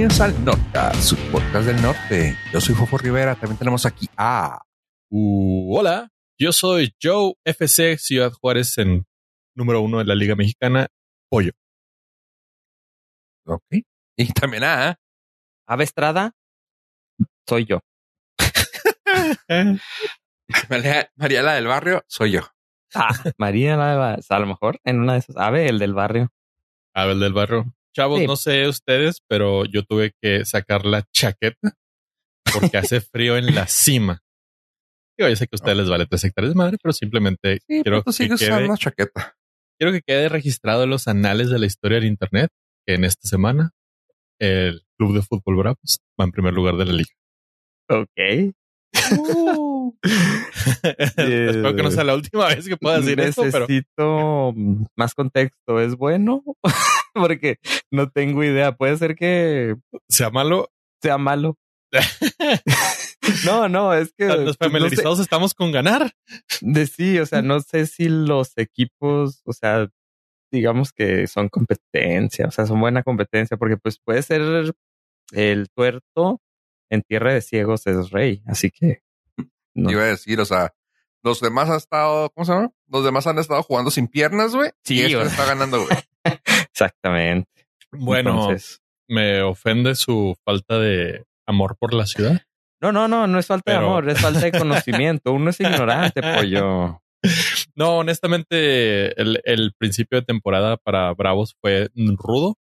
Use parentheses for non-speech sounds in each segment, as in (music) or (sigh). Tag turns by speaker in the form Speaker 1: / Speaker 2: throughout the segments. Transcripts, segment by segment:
Speaker 1: Bienvenidos al Norte, su podcast del norte. Yo soy Fofo Rivera. También tenemos aquí a.
Speaker 2: Uh, hola, yo soy Joe FC Ciudad Juárez en número uno de la Liga Mexicana, Pollo.
Speaker 1: Ok. Y también a.
Speaker 3: Ave Estrada, soy yo. (laughs)
Speaker 1: María, María la del barrio, soy yo.
Speaker 3: Ah, María, la- a lo mejor en una de esas. Ave, el del barrio.
Speaker 2: Abel del Barrio. Chavos,
Speaker 3: Sí.
Speaker 2: no sé ustedes, pero yo tuve que sacar la chaqueta porque hace (laughs) frío en la cima. Yo sé que a ustedes les vale tres hectáreas de madre, pero simplemente
Speaker 1: Sí,
Speaker 2: quiero,
Speaker 1: pero tú
Speaker 2: que quede,
Speaker 1: chaqueta.
Speaker 2: quiero que quede registrado en los anales de la historia del Internet que en esta semana el Club de Fútbol Bravos va en primer lugar de la liga.
Speaker 3: Ok. (laughs) (laughs)
Speaker 2: Espero que no sea la última vez que pueda decir esto, pero
Speaker 3: Necesito más contexto. ¿Es bueno? (laughs) Porque no tengo idea. Puede ser que
Speaker 2: sea malo.
Speaker 3: sea malo. (laughs) No, no, es que
Speaker 2: Los
Speaker 3: pues, no sé-
Speaker 2: familiarizados estamos con ganar.
Speaker 3: de sí, o sea, no sé si los equipos, o sea, digamos que son competencia, o sea, son buena competencia, porque pues puede ser el tuerto en tierra de ciegos es rey, así que no.
Speaker 1: Iba a decir, o sea, los demás han estado, ¿cómo se llama? Los demás han estado jugando sin piernas, güey.
Speaker 3: Sí,
Speaker 1: y este está ganando, güey. (laughs)
Speaker 3: exactamente.
Speaker 2: Bueno,
Speaker 3: Entonces,
Speaker 2: me ofende su falta de amor por la ciudad.
Speaker 3: no, no, no, no es falta
Speaker 2: Pero-
Speaker 3: de amor, es falta de conocimiento. Uno es (laughs) ignorante, pollo.
Speaker 2: No, honestamente, el, el principio de temporada para Bravos fue rudo.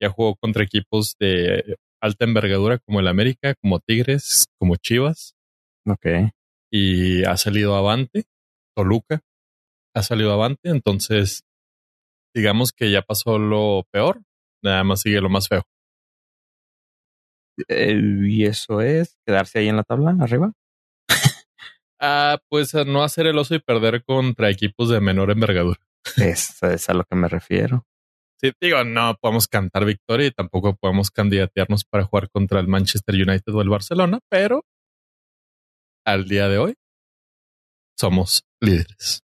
Speaker 2: Ya jugó contra equipos de alta envergadura como el América, como Tigres, como Chivas,
Speaker 3: Ok.
Speaker 2: y ha salido avante. Toluca ha salido avante. Entonces, digamos que ya pasó lo peor. Nada más sigue lo más feo.
Speaker 3: Eh, y eso es quedarse ahí en la tabla, arriba. (laughs)
Speaker 2: Ah, pues a no hacer el oso y perder contra equipos de menor envergadura.
Speaker 3: Eso es a lo que me refiero.
Speaker 2: Sí, digo, no podemos cantar victoria y tampoco podemos candidatearnos para jugar contra el Manchester United o el Barcelona, pero al día de hoy somos líderes.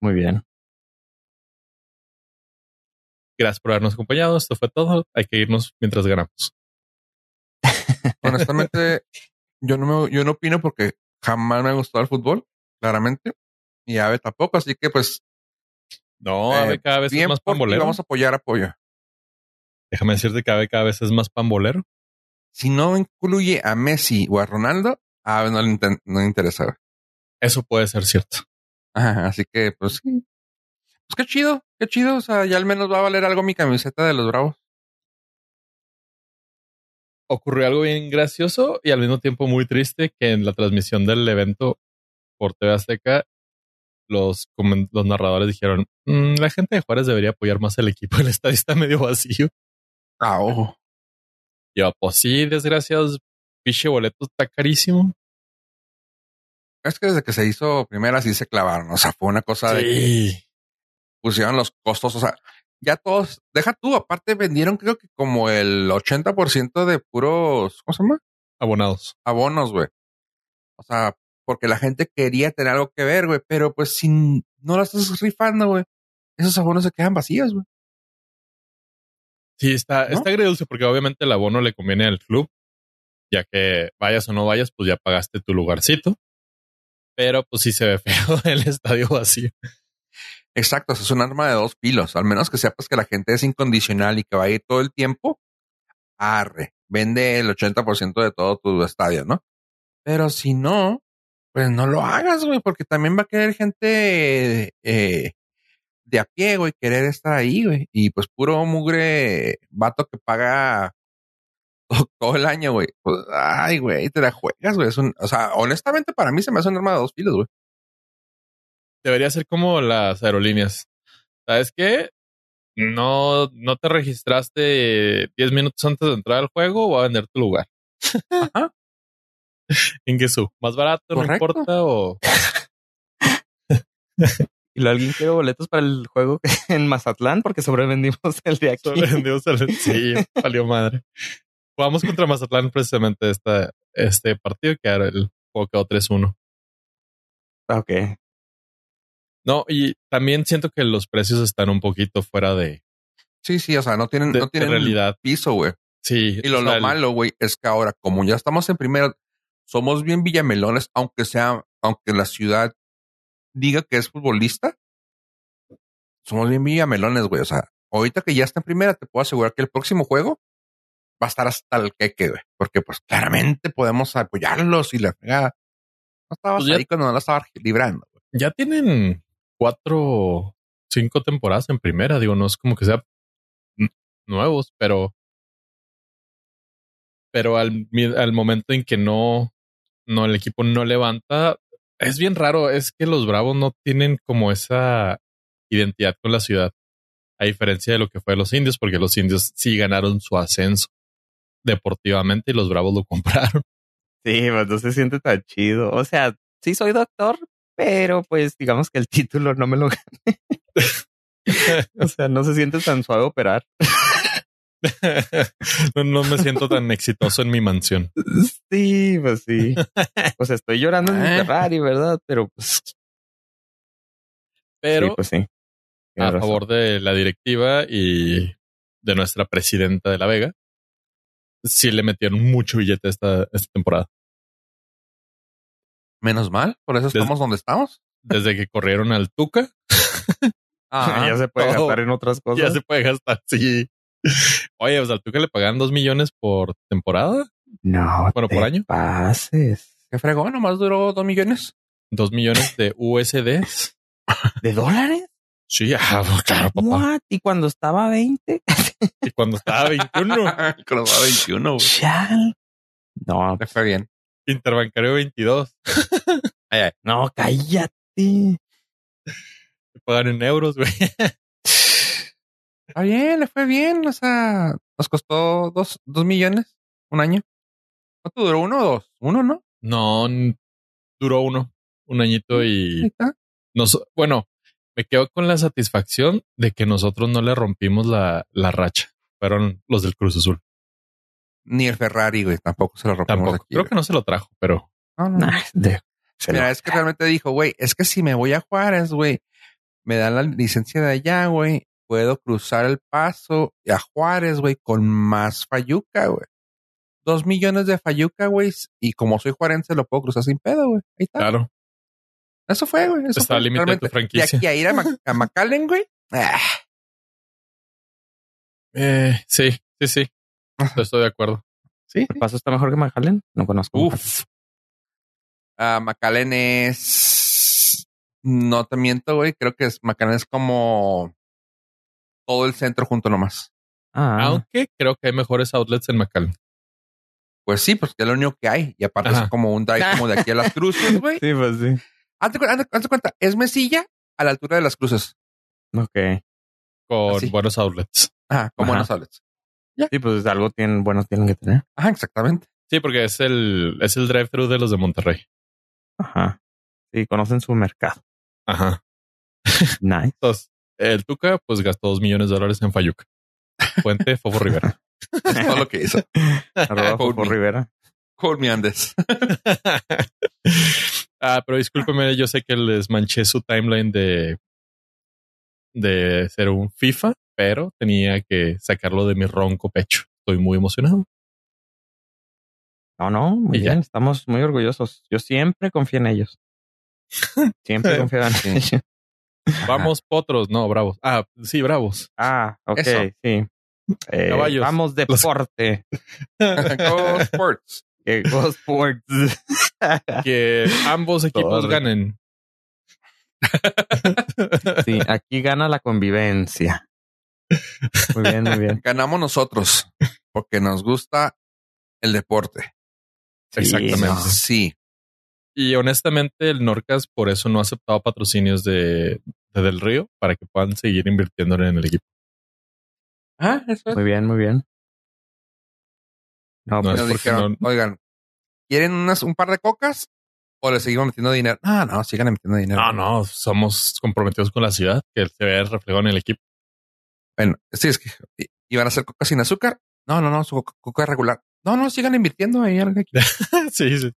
Speaker 3: Muy bien.
Speaker 2: Gracias por habernos acompañado. Esto fue todo. Hay que irnos mientras ganamos. (laughs)
Speaker 1: Honestamente, yo no me, yo no opino porque jamás me ha gustado el fútbol, claramente. Y Ave tampoco, así que pues
Speaker 2: No,
Speaker 1: eh,
Speaker 2: Ave cada vez es más pambolero.
Speaker 1: vamos a apoyar apoyo.
Speaker 2: Déjame decirte que Ave cada vez es más pambolero.
Speaker 1: Si no incluye a Messi o a Ronaldo, a Ave no le, no le interesa.
Speaker 2: Eso puede ser cierto.
Speaker 1: Ajá, así que pues sí. Pues qué chido, qué chido. O sea, ya al menos va a valer algo mi camiseta de los Bravos.
Speaker 2: Ocurrió algo bien gracioso y al mismo tiempo muy triste que en la transmisión del evento por TV Azteca los, narradores dijeron "Mm, la gente de Juárez debería apoyar más al equipo. El estadio está medio vacío.
Speaker 1: Ah, ojo.
Speaker 2: Yo, pues sí, desgraciados, piche boleto está carísimo.
Speaker 1: Es que desde que se hizo primera sí se clavaron. O sea, fue una cosa de que pusieron los costos. O sea, ya todos, deja tú, aparte vendieron creo que como el 80% de puros, ¿cómo se llama?
Speaker 2: Abonados.
Speaker 1: Abonos, güey. O sea, porque la gente quería tener algo que ver, güey, pero pues si no la estás rifando, güey, esos abonos se quedan vacíos, güey.
Speaker 2: Sí, está,
Speaker 1: ¿No?
Speaker 2: está agridulce porque obviamente el abono le conviene al club, ya que vayas o no vayas, pues ya pagaste tu lugarcito. Pero pues sí se ve (laughs) feo el estadio vacío.
Speaker 1: Exacto, es un arma de dos filos. Al menos que sepas que la gente es incondicional y que va a ir todo el tiempo. Arre, vende el 80% de todo tu estadio, ¿no? Pero si no, pues no lo hagas, güey, porque también va a querer gente eh, de a pie, güey, querer estar ahí, güey. Y pues puro mugre vato que paga todo, el año, güey. Pues, ay, güey, te la juegas, güey. Es un, o sea, honestamente para mí se me hace un arma de dos filos, güey.
Speaker 2: Debería ser como las aerolíneas. ¿Sabes qué? No, no te registraste 10 minutos antes de entrar al juego, voy a vender tu lugar.
Speaker 1: Ajá. (laughs)
Speaker 2: ¿En qué su? ¿Más barato?
Speaker 1: Correcto.
Speaker 2: ¿No importa? O (laughs)
Speaker 3: Y luego alguien quiere boletos para el juego (laughs) en Mazatlán porque sobrevendimos el de aquí.
Speaker 2: Sobrevendidos al- Sí, (laughs) valió madre. Jugamos contra Mazatlán precisamente esta, este partido, que era el juego quedó 3-1.
Speaker 3: Ok.
Speaker 2: No, y también siento que los precios están un poquito fuera de,
Speaker 1: Sí, sí, o sea, no tienen,
Speaker 2: de,
Speaker 1: no tienen
Speaker 2: realidad.
Speaker 1: piso, güey.
Speaker 2: Sí.
Speaker 1: Y lo, lo
Speaker 2: el-
Speaker 1: malo, güey, es que ahora, como ya estamos en primera, somos bien villamelones, aunque sea, aunque la ciudad diga que es futbolista, somos bien villamelones, güey. O sea, ahorita que ya está en primera, te puedo asegurar que el próximo juego va a estar hasta el queque, güey. Porque, pues, claramente podemos apoyarlos y la fregada. No estabas
Speaker 2: Pues ya-
Speaker 1: ahí cuando no la estaba librando. güey.
Speaker 2: ya tienen cuatro, cinco temporadas en primera. Digo, no es como que sea nuevos, pero, pero al, al momento en que no, no, el equipo no levanta, es bien raro. Es que los Bravos no tienen como esa identidad con la ciudad, a diferencia de lo que fue los indios, porque los indios sí ganaron su ascenso deportivamente y los Bravos lo (laughs) compraron.
Speaker 3: Sí, pues no se siente tan chido. O sea, sí soy doctor, pero pues digamos que el título no me lo (laughs) gané. (laughs) O sea, no se siente tan suave operar. (laughs)
Speaker 2: no, no me siento tan exitoso en mi mansión.
Speaker 3: Sí, pues sí. O (laughs) sea, estoy llorando en mi
Speaker 1: Eh.
Speaker 3: Ferrari, ¿verdad? Pero pues,
Speaker 2: Pero
Speaker 3: sí, pues sí.
Speaker 2: a
Speaker 3: razón.
Speaker 2: favor de la directiva y de nuestra presidenta de La Vega, sí le metieron mucho billete esta, esta temporada.
Speaker 1: Menos mal, por eso estamos donde estamos.
Speaker 2: Desde que corrieron al Tuca, (laughs)
Speaker 3: ya se puede
Speaker 2: todo.
Speaker 3: gastar en otras cosas.
Speaker 2: ya se puede gastar. Sí. Oye, pues al Tuca le pagan dos millones por temporada,
Speaker 3: No,
Speaker 2: Bueno,
Speaker 3: te
Speaker 2: por año.
Speaker 3: pases.
Speaker 1: ¿Qué fregó? Nomás duró dos millones.
Speaker 2: dos millones de USDs.
Speaker 3: ¿De dólares?
Speaker 2: Sí, ah, claro, papá.
Speaker 3: What? ¿Y cuando estaba 20? (laughs)
Speaker 2: Y cuando estaba 21,
Speaker 1: Con los 21, güey.
Speaker 3: Chal. No,
Speaker 1: Le fue bien.
Speaker 2: interbancario 22. (laughs)
Speaker 3: no, cállate.
Speaker 2: Le pagan en euros, güey. (laughs)
Speaker 1: Está bien, le fue bien. O sea, nos costó dos, dos millones un año. ¿Cuánto duró? ¿Uno o dos? Uno, ¿no?
Speaker 2: No, duró uno, un añito
Speaker 1: Ahí
Speaker 2: y nos, bueno, me quedo con la satisfacción de que nosotros no le rompimos la, la racha. Fueron los del Cruz Azul.
Speaker 1: Ni el Ferrari, güey. Tampoco se lo rompimos
Speaker 2: Tampoco.
Speaker 1: aquí,
Speaker 2: Creo
Speaker 1: güey.
Speaker 2: que no se lo trajo, pero
Speaker 1: No, no.
Speaker 3: Nah, de- se
Speaker 1: Mira,
Speaker 3: lo-
Speaker 1: es que realmente dijo, güey, es que si me voy a Juárez, güey, me dan la licencia de allá, güey, puedo cruzar el paso a Juárez, güey, con más Fayuca, güey. Dos millones de Fayuca, güey, y como soy juarense, lo puedo cruzar sin pedo, güey. Ahí está.
Speaker 2: claro,
Speaker 1: Eso fue, güey. Eso
Speaker 2: está al
Speaker 1: fue,
Speaker 2: límite de tu franquicia.
Speaker 1: De aquí a ir a, Mac- a McAllen, güey. ah,
Speaker 2: Eh, sí, sí, sí. Estoy de acuerdo.
Speaker 1: sí.
Speaker 3: ¿El paso está mejor que McAllen? No conozco.
Speaker 1: Uf. Ah, McAllen es. No te miento, güey. Creo que es McAllen es como todo el centro junto nomás.
Speaker 3: Ah,
Speaker 2: Aunque creo que hay mejores outlets en McAllen.
Speaker 1: Pues sí, pues que es lo único que hay. Y aparte
Speaker 2: Ajá.
Speaker 1: es como un drive como de aquí a las (laughs) cruces, güey.
Speaker 3: sí, pues sí.
Speaker 1: Hazte, cu- hazte- hazte cuenta, es mesilla a la altura de las cruces.
Speaker 3: Ok.
Speaker 2: Con
Speaker 1: Así.
Speaker 2: buenos outlets.
Speaker 1: Ajá,
Speaker 3: Ajá.
Speaker 1: buenos outlets.
Speaker 3: Sí, pues algo tienen, buenos tienen que tener.
Speaker 1: Ajá, exactamente.
Speaker 2: Sí, porque es el, es el drive-thru de los de Monterrey.
Speaker 3: Ajá. Sí, conocen su mercado.
Speaker 2: Ajá. (laughs)
Speaker 3: Nice.
Speaker 2: Entonces, el Tuca, pues gastó dos millones de dólares en Fayuca. Fuente Fofo Rivera. (laughs)
Speaker 1: Todo lo que hizo.
Speaker 3: Arroba Fofo
Speaker 1: me.
Speaker 3: Rivera.
Speaker 1: Call me Andes. (laughs)
Speaker 2: ah, pero discúlpeme, yo sé que les manché su timeline de, de ser un FIFA, pero tenía que sacarlo de mi ronco pecho. Estoy muy emocionado.
Speaker 3: No, no, muy
Speaker 2: Y ya.
Speaker 3: bien. Estamos muy orgullosos. Yo siempre confío en ellos. (laughs) Siempre confío en ellos.
Speaker 2: Vamos, potros, no, bravos. Ah, sí, bravos.
Speaker 3: Ah, ok,
Speaker 1: Eso.
Speaker 3: sí. Eh,
Speaker 2: Caballos.
Speaker 3: Vamos deporte. (laughs)
Speaker 1: Go Sports.
Speaker 3: Que Go Sports. (laughs)
Speaker 2: Que ambos equipos
Speaker 3: Torre.
Speaker 2: ganen. (laughs)
Speaker 3: Sí, aquí gana la convivencia. Muy bien, muy bien.
Speaker 1: Ganamos nosotros porque nos gusta el deporte.
Speaker 3: Sí,
Speaker 2: Exactamente.
Speaker 3: no.
Speaker 1: Sí.
Speaker 2: Y honestamente, el Norcas por eso no ha aceptado patrocinios de, de Del Río para que puedan seguir invirtiendo en el equipo.
Speaker 1: Ah, eso es.
Speaker 3: Muy bien, muy bien. No,
Speaker 2: No,
Speaker 3: pues
Speaker 1: Nos
Speaker 2: porque
Speaker 1: dijeron,
Speaker 2: no-
Speaker 1: oigan, ¿quieren unas, un par de cocas o le seguimos metiendo dinero? No, no, sigan metiendo dinero.
Speaker 2: No, no, somos comprometidos con la ciudad, que se ve reflejado en el equipo.
Speaker 1: Bueno, sí, es que iban a hacer coca sin azúcar. No, no, no, su coca, coca regular. No, no, sigan invirtiendo ahí. algo aquí. (laughs)
Speaker 2: sí, sí.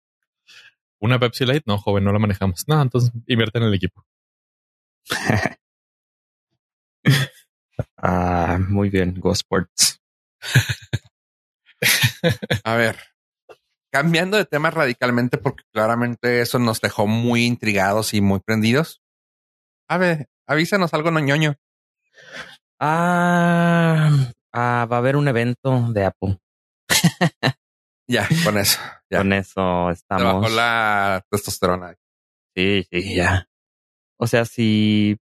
Speaker 2: Una Pepsi Light, no, joven, no la manejamos. No, entonces invierte en el equipo. (laughs)
Speaker 3: ah, muy bien, Go Sports. (laughs)
Speaker 1: A ver, cambiando de tema radicalmente, porque claramente eso nos dejó muy intrigados y muy prendidos. A ver, avísanos algo, no ñoño.
Speaker 3: Ah, ah, va a haber un evento de Apple. (laughs)
Speaker 1: Ya, con eso. Ya.
Speaker 3: Con eso
Speaker 1: Te bajó
Speaker 3: estamos.
Speaker 1: la testosterona.
Speaker 3: Sí, sí, ya. O sea, si,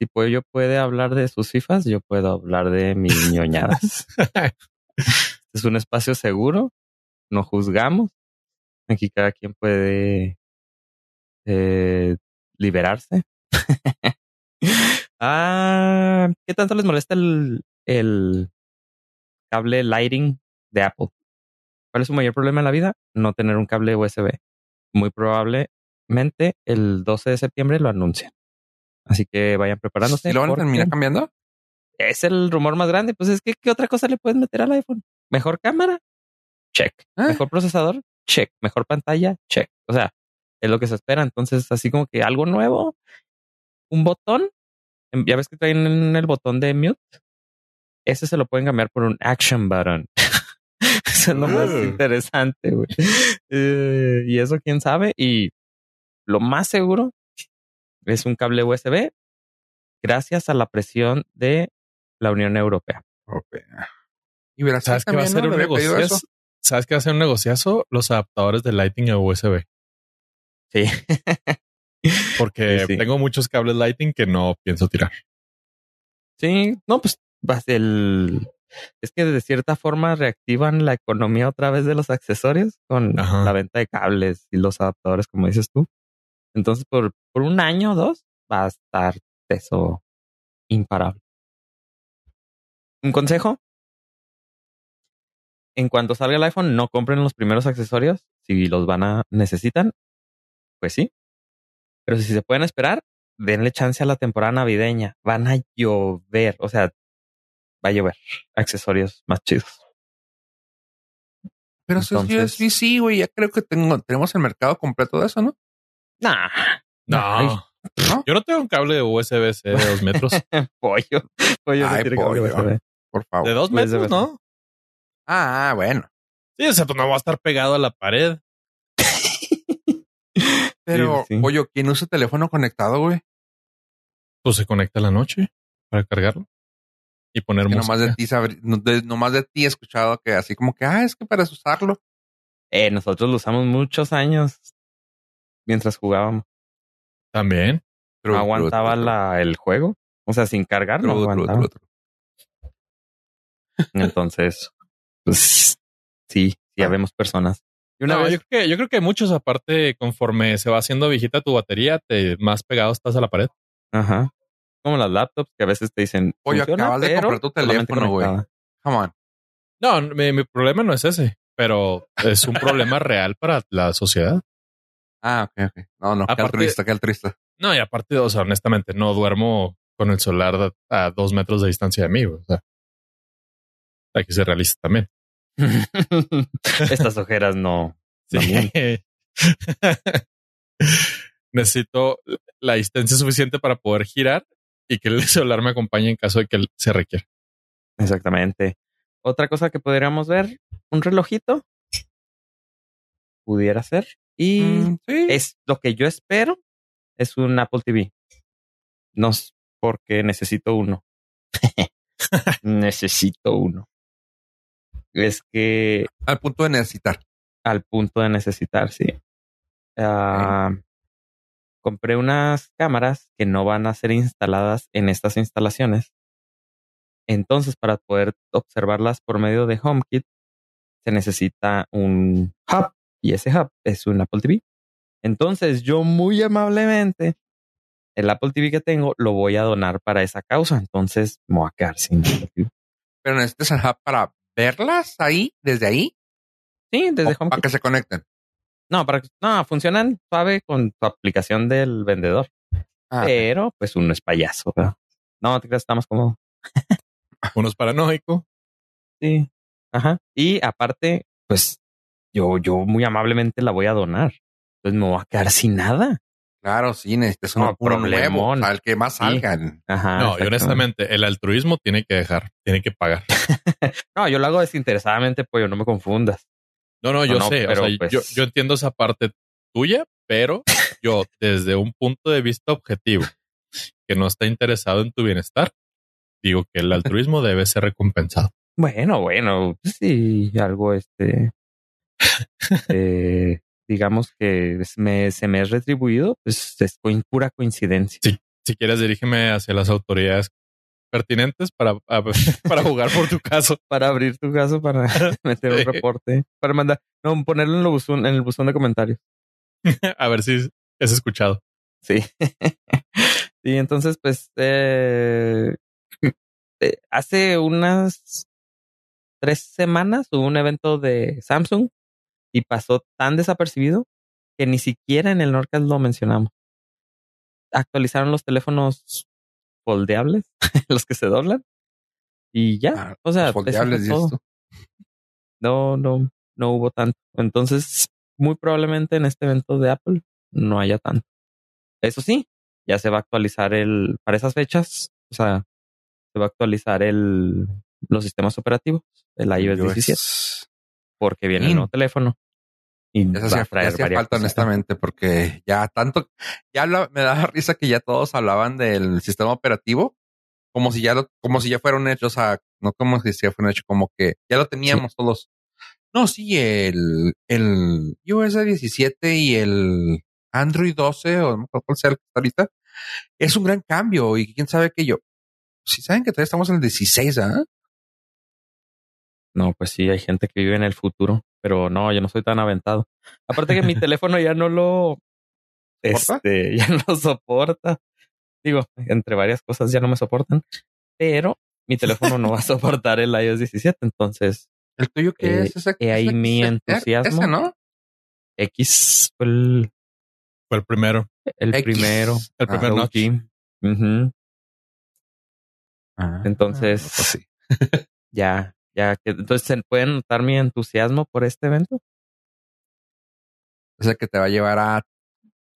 Speaker 3: si Pollo puede hablar de sus FIFAs, yo puedo hablar de mis ñoñadas. (laughs) es un espacio seguro, no juzgamos. Aquí cada quien puede eh, liberarse. (laughs) ah, ¿qué tanto les molesta el, el cable lighting de Apple? ¿Cuál es su mayor problema en la vida? No tener un cable USB. Muy el 12 de septiembre lo anuncian. Así que vayan preparándose.
Speaker 1: ¿Y lo van a terminar cambiando?
Speaker 3: Es el rumor más grande. Pues es que, ¿qué otra cosa le puedes meter al iPhone? ¿Mejor cámara? Check.
Speaker 1: Ah.
Speaker 3: ¿Mejor procesador? Check. ¿Mejor pantalla? Check. O sea, es lo que se espera. Entonces, así como que algo nuevo, un botón. em, Ya ves que traen el botón de mute. Ese se lo pueden cambiar por un action button. (laughs) Eso es lo más
Speaker 1: Uh.
Speaker 3: interesante, güey. Eh, y eso quién sabe. Y lo más seguro es un cable USB gracias a la presión de la Unión Europea.
Speaker 1: Y verás,
Speaker 2: ¿Sabes qué va a ser un negociazo? ¿Sabes qué va a ser un negociazo? Los adaptadores de Lightning a USB.
Speaker 3: Sí. (laughs)
Speaker 2: Porque
Speaker 3: Sí, sí.
Speaker 2: tengo muchos cables Lightning que no pienso tirar.
Speaker 3: Sí, no, pues el es que de cierta forma reactivan la economía otra vez de los accesorios con
Speaker 2: Ajá.
Speaker 3: la venta de cables y los adaptadores, como dices tú. Entonces, por, por un año o dos va a estar eso imparable. Un consejo. En cuanto salga el iPhone, no compren los primeros accesorios. Si los van a necesitan, pues sí. Pero si se pueden esperar, denle chance a la temporada navideña. Van a llover, o sea, va a llover accesorios más chidos.
Speaker 1: Pero eso es
Speaker 3: Entonces-
Speaker 1: USB, sí, güey. Ya creo que tengo, tenemos el mercado completo de eso, ¿no?
Speaker 3: Nah,
Speaker 2: No.
Speaker 1: ¿No?
Speaker 2: Yo no tengo un cable de USB-C de dos metros. (laughs)
Speaker 3: pollo. Pollo no
Speaker 1: Ay,
Speaker 3: cable
Speaker 1: pollo.
Speaker 3: USB.
Speaker 1: Por favor.
Speaker 2: de dos
Speaker 3: USB.
Speaker 2: metros, ¿no?
Speaker 1: Ah, bueno.
Speaker 2: Sí, o sea, pues no va a estar pegado a la pared. (laughs)
Speaker 1: Pero,
Speaker 3: Sí, sí.
Speaker 1: oye, ¿quién usa teléfono conectado, güey?
Speaker 2: Pues se conecta a la noche para cargarlo y poner
Speaker 1: Que
Speaker 2: música.
Speaker 1: nomás de ti sabr- no- de- nomás de ti he escuchado que así como que, ah, es que para usarlo.
Speaker 3: Eh, nosotros lo usamos muchos años mientras jugábamos.
Speaker 2: También.
Speaker 1: True,
Speaker 3: no aguantaba
Speaker 1: true,
Speaker 3: la, el juego. O sea, sin cargar no aguantaba. Entonces, pues sí, sí
Speaker 1: Ah.
Speaker 3: habemos personas. Y una
Speaker 2: No,
Speaker 3: vez,
Speaker 2: yo, creo que, yo creo que muchos, aparte, conforme se va haciendo viejita tu batería, te más pegado estás a la pared.
Speaker 3: ajá, como las laptops que a veces te dicen,
Speaker 1: Oye, acabas de comprar tu teléfono, güey. Come on.
Speaker 2: No, mi, mi problema no es ese, pero es un problema real para la sociedad.
Speaker 1: Ah, ok, ok. No, no, qué
Speaker 2: Aparte-
Speaker 1: altruista, qué altruista.
Speaker 2: No, y aparte, o sea, honestamente, no duermo con el solar a, a dos metros de distancia de mí. O sea, hay que ser realista también. (laughs)
Speaker 3: Estas ojeras no.
Speaker 2: Sí. (laughs) Necesito la distancia suficiente para poder girar y que el (laughs) celular me acompañe en caso de que se requiera.
Speaker 3: Exactamente. Otra cosa que podríamos ver, un relojito. Pudiera ser. Y
Speaker 1: Mm, sí.
Speaker 3: es lo que yo espero, es un Apple TV. No es porque necesito uno. (laughs) necesito uno. Es que
Speaker 1: Al punto de necesitar.
Speaker 3: al punto de necesitar, sí. Ah, compré unas cámaras que no van a ser instaladas en estas instalaciones. Entonces, para poder observarlas por medio de HomeKit, se necesita un hub y ese hub es un Apple TV. Entonces, yo muy amablemente, el Apple TV que tengo lo voy a donar para esa causa. Entonces, me voy a quedar sin Apple TV.
Speaker 1: Pero necesitas el hub para verlas ahí, desde ahí,
Speaker 3: Sí, desde
Speaker 1: o para que se conecten.
Speaker 3: No, para, no, funcionan suave con tu aplicación del vendedor.
Speaker 1: Ah.
Speaker 3: Pero, pues uno es payaso, ¿verdad? No, te creas, estamos como.
Speaker 2: Uno es paranoico.
Speaker 3: Sí. Ajá. Y aparte, pues yo, yo muy amablemente la voy a donar. Entonces me voy a quedar sin nada.
Speaker 1: Claro, sí, necesitas un,
Speaker 3: No, problemón.
Speaker 1: al que más
Speaker 3: Sí.
Speaker 1: salgan.
Speaker 3: Ajá.
Speaker 2: no, y honestamente, el altruismo tiene que dejar, tiene que pagar. (laughs)
Speaker 3: No, yo lo hago desinteresadamente, pollo, no me confundas.
Speaker 2: No, no, yo
Speaker 3: no,
Speaker 2: sé. o sea,
Speaker 3: pues-
Speaker 2: yo, yo entiendo esa parte tuya, pero (laughs) yo, desde un punto de vista objetivo, que no está interesado en tu bienestar, digo que el altruismo debe ser recompensado.
Speaker 3: Bueno, bueno, pues sí, algo este, eh, digamos que me, se me es retribuido, pues es pura coincidencia.
Speaker 2: Si quieres, dirígeme hacia las autoridades pertinentes para, a- (laughs) para jugar por tu caso.
Speaker 3: Para abrir tu caso, para (laughs) meter un reporte, para mandar, no, ponerlo en, el buzón, en el buzón de comentarios. (laughs)
Speaker 2: A ver si es escuchado.
Speaker 3: Sí. y entonces, pues, eh, eh, hace unas tres semanas hubo un evento de Samsung y pasó tan desapercibido que ni siquiera en el Norcas lo mencionamos. Actualizaron los teléfonos foldeables, (laughs) los que se doblan. Y ya,
Speaker 1: Ah,
Speaker 3: o sea,
Speaker 1: los
Speaker 3: eso fue
Speaker 1: foldeables,
Speaker 3: todo. no, no, no hubo tanto. Entonces, muy probablemente en este evento de Apple no haya tanto. Eso sí, ya se va a actualizar el, para esas fechas, o sea, se va a actualizar el, los sistemas operativos, el iOS
Speaker 1: Yo
Speaker 3: 17,
Speaker 1: es-
Speaker 3: porque viene el
Speaker 1: Sí.
Speaker 3: nuevo teléfono. Y
Speaker 1: Eso sí hacía falta, honestamente, porque ya tanto, ya lo- me daba risa que ya todos hablaban del sistema operativo como si ya lo, como si ya fuera un hecho, o sea, no como si ya fuera un hecho, como que ya lo teníamos todos. No, sí, el, el iOS 17 y el Android 12, o no cuál sea el que está ahorita, es un gran cambio y quién sabe que yo, si saben que todavía estamos en el 16, ¿ah?
Speaker 3: No, pues sí, hay gente que vive en el futuro, pero no, yo no soy tan aventado. Aparte que mi (laughs) teléfono ya no lo,
Speaker 1: ¿Soporta?
Speaker 3: este, (laughs) ya no lo soporta. Digo, entre varias cosas ya no me soportan, pero mi teléfono no va a (laughs) soportar el iOS 17, entonces
Speaker 1: ¿El tuyo qué
Speaker 3: Eh,
Speaker 1: es? Ese,
Speaker 3: he ahí
Speaker 1: ese-
Speaker 3: mi
Speaker 1: ese-
Speaker 3: entusiasmo.
Speaker 1: Ese, ¿no?
Speaker 3: X fue el,
Speaker 2: Fue el primero.
Speaker 3: el
Speaker 1: X.
Speaker 3: primero.
Speaker 2: El
Speaker 1: Ah,
Speaker 2: primer
Speaker 3: OG.
Speaker 2: notch.
Speaker 3: Ujú.
Speaker 1: Ah,
Speaker 3: Entonces-
Speaker 1: pues sí.
Speaker 3: Ya, ya que entonces se pueden notar mi entusiasmo por este evento.
Speaker 1: es el que te va a llevar a,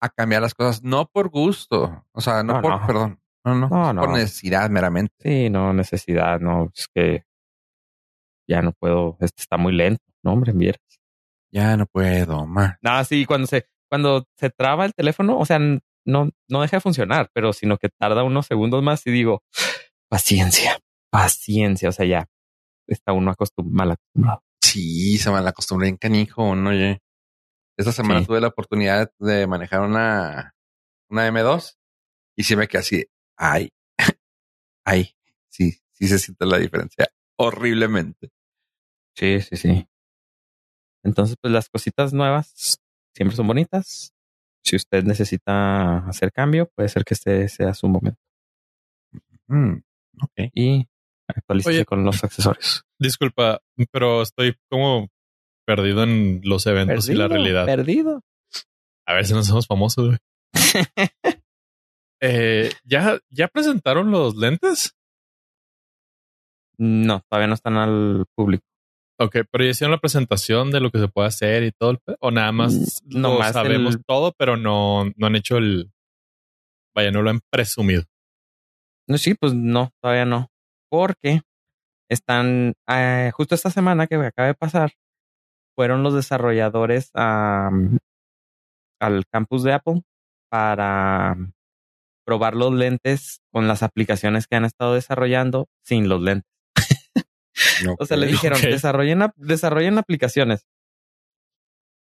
Speaker 1: a cambiar las cosas, no por gusto, o sea, no,
Speaker 3: No,
Speaker 1: por,
Speaker 3: no.
Speaker 1: perdón, no, no, por necesidad meramente.
Speaker 3: Sí, no necesidad, no, es que ya no puedo, este está muy lento, no, hombre, vieras.
Speaker 1: Ya no puedo más.
Speaker 3: No, sí, cuando se, cuando se traba el teléfono, o sea, no, no deja de funcionar, pero sino que tarda unos segundos más y digo, paciencia, paciencia, o sea, ya está uno acostum mal acostumbrado.
Speaker 1: Sí, se me la acostumbré en canijo, no oye. Esta semana
Speaker 3: Sí.
Speaker 1: tuve la oportunidad de manejar una, una M2 y sí me quedé así, ay, (laughs) ay, sí, sí se siente la diferencia horriblemente.
Speaker 3: Sí, sí, sí. Entonces, pues las cositas nuevas siempre son bonitas. Si usted necesita hacer cambio, puede ser que este sea su momento.
Speaker 1: Mm, ok.
Speaker 3: Y actualícese
Speaker 2: Oye.
Speaker 3: con los accesorios.
Speaker 2: Disculpa, pero estoy como perdido en los eventos y la realidad.
Speaker 3: Perdido.
Speaker 2: A ver si nos hacemos famosos. güey. (laughs) Eh, ¿ya, ¿Ya presentaron los lentes?
Speaker 3: No, todavía no están al público.
Speaker 2: Ok, pero ya hicieron la presentación de lo que se puede hacer y todo el pe- o nada más
Speaker 3: Mm,
Speaker 2: lo sabemos
Speaker 3: el-
Speaker 2: todo, pero no, no han hecho el vaya, no lo han presumido.
Speaker 3: No, sí, pues no, todavía no. Porque están, eh, justo esta semana que acaba de pasar, fueron los desarrolladores a, al campus de Apple para probar los lentes con las aplicaciones que han estado desarrollando sin los lentes. (laughs) O sea, les dijeron, desarrollen, desarrollen aplicaciones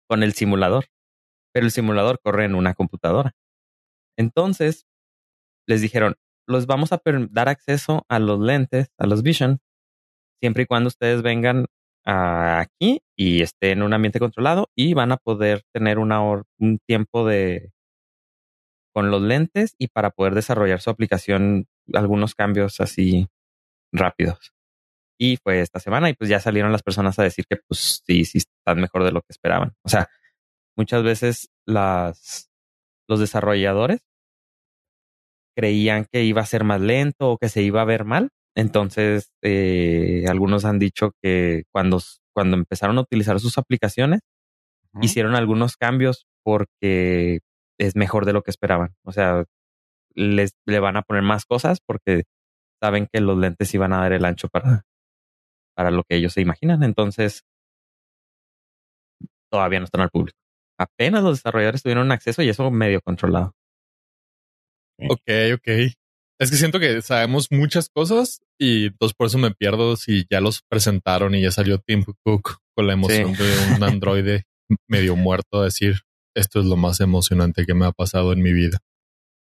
Speaker 3: con el simulador, pero el simulador corre en una computadora. Entonces, les dijeron, los vamos a dar acceso a los lentes, a los Vision, siempre y cuando ustedes vengan aquí y estén en un ambiente controlado y van a poder tener un tiempo de con los lentes y para poder desarrollar su aplicación algunos cambios así rápidos. Y fue esta semana y pues ya salieron las personas a decir que pues sí, sí están mejor de lo que esperaban. O sea, muchas veces las los desarrolladores creían que iba a ser más lento o que se iba a ver mal. Entonces, eh, algunos han dicho que cuando, cuando empezaron a utilizar sus aplicaciones, hicieron algunos cambios porque es mejor de lo que esperaban. O sea, les le van a poner más cosas porque saben que los lentes iban a dar el ancho para, para lo que ellos se imaginan. Entonces, todavía no están al público. Apenas los desarrolladores tuvieron acceso y eso medio controlado.
Speaker 2: Ok, ok. Es que siento que sabemos muchas cosas y entonces por eso me pierdo si ya los presentaron y ya salió Tim Cook con la emoción de un androide medio muerto a decir esto es lo más emocionante que me ha pasado en mi vida.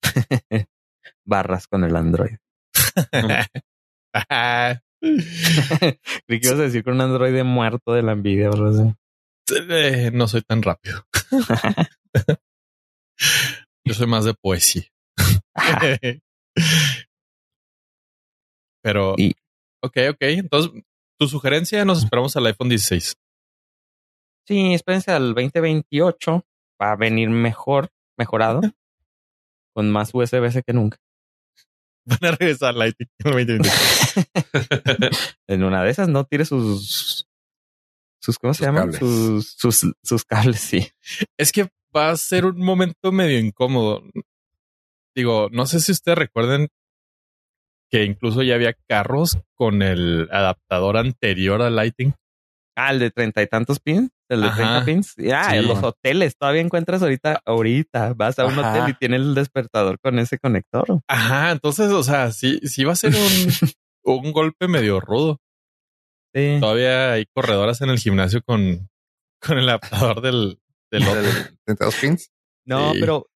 Speaker 2: (laughs)
Speaker 3: Barras con el androide. (laughs) ¿Qué ibas a decir con un androide muerto de la envidia
Speaker 2: eh, no soy tan rápido. (laughs) Yo soy más de poesía. (laughs) Pero, ok, ok. Entonces, tu sugerencia, nos esperamos al iPhone 16.
Speaker 3: Sí, espérense al 2028. Va a venir mejor, mejorado, (laughs) con más USB-C que nunca.
Speaker 2: Van a regresar Lightning en (laughs)
Speaker 3: en una de esas no tire sus sus ¿cómo se llaman? Sus, sus, sus cables, sí.
Speaker 2: Es que va a ser un momento medio incómodo. Digo, no sé si ustedes recuerden que incluso ya había carros con el adaptador anterior al Lighting.
Speaker 3: Ah, el de treinta y tantos pins, el de treinta pins. Ya, en los hoteles todavía encuentras ahorita, ahorita vas a un hotel y tiene el despertador con ese conector.
Speaker 2: Ajá, entonces, o sea, sí, sí va a ser un, (laughs) un golpe medio rudo. Sí. Todavía hay corredoras en el gimnasio con, con el adaptador del, del,
Speaker 1: del pins.
Speaker 3: No, pero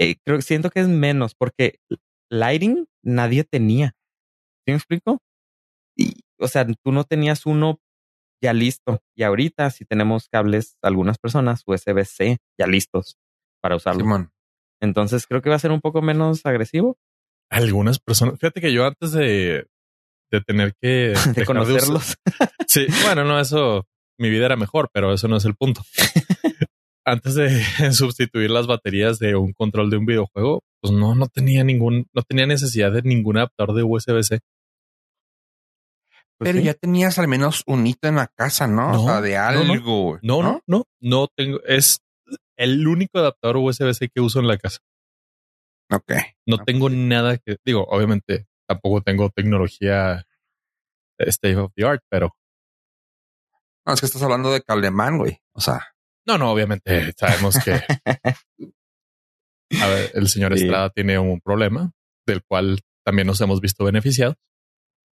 Speaker 3: eh, creo siento que es menos porque lighting nadie tenía. ¿Sí me explico? Y, o sea, tú no tenías uno ya listo. Y ahorita si tenemos cables, algunas personas USB-C ya listos para usarlo. Entonces creo que va a ser un poco menos agresivo.
Speaker 2: Algunas personas, fíjate que yo antes de, de tener que (laughs)
Speaker 3: de conocerlos.
Speaker 2: sí, bueno, no, eso, mi vida era mejor, pero eso no es el punto. (laughs) antes de (laughs) sustituir las baterías de un control de un videojuego, pues no, no tenía ningún, no tenía necesidad de ningún adaptador de USB-C.
Speaker 1: Pues Pero ya tenías al menos un hito en la casa, ¿no? o sea, de algo.
Speaker 2: No no, no, no, tengo, es el único adaptador USB-C que uso en la casa.
Speaker 1: Ok.
Speaker 2: No tengo nada que, digo, obviamente tampoco tengo tecnología state of the art, pero.
Speaker 1: No, es que estás hablando de cableman, güey. O sea.
Speaker 2: No, no, obviamente (laughs) sabemos que a ver, el señor Estrada tiene un problema del cual también nos hemos visto beneficiados.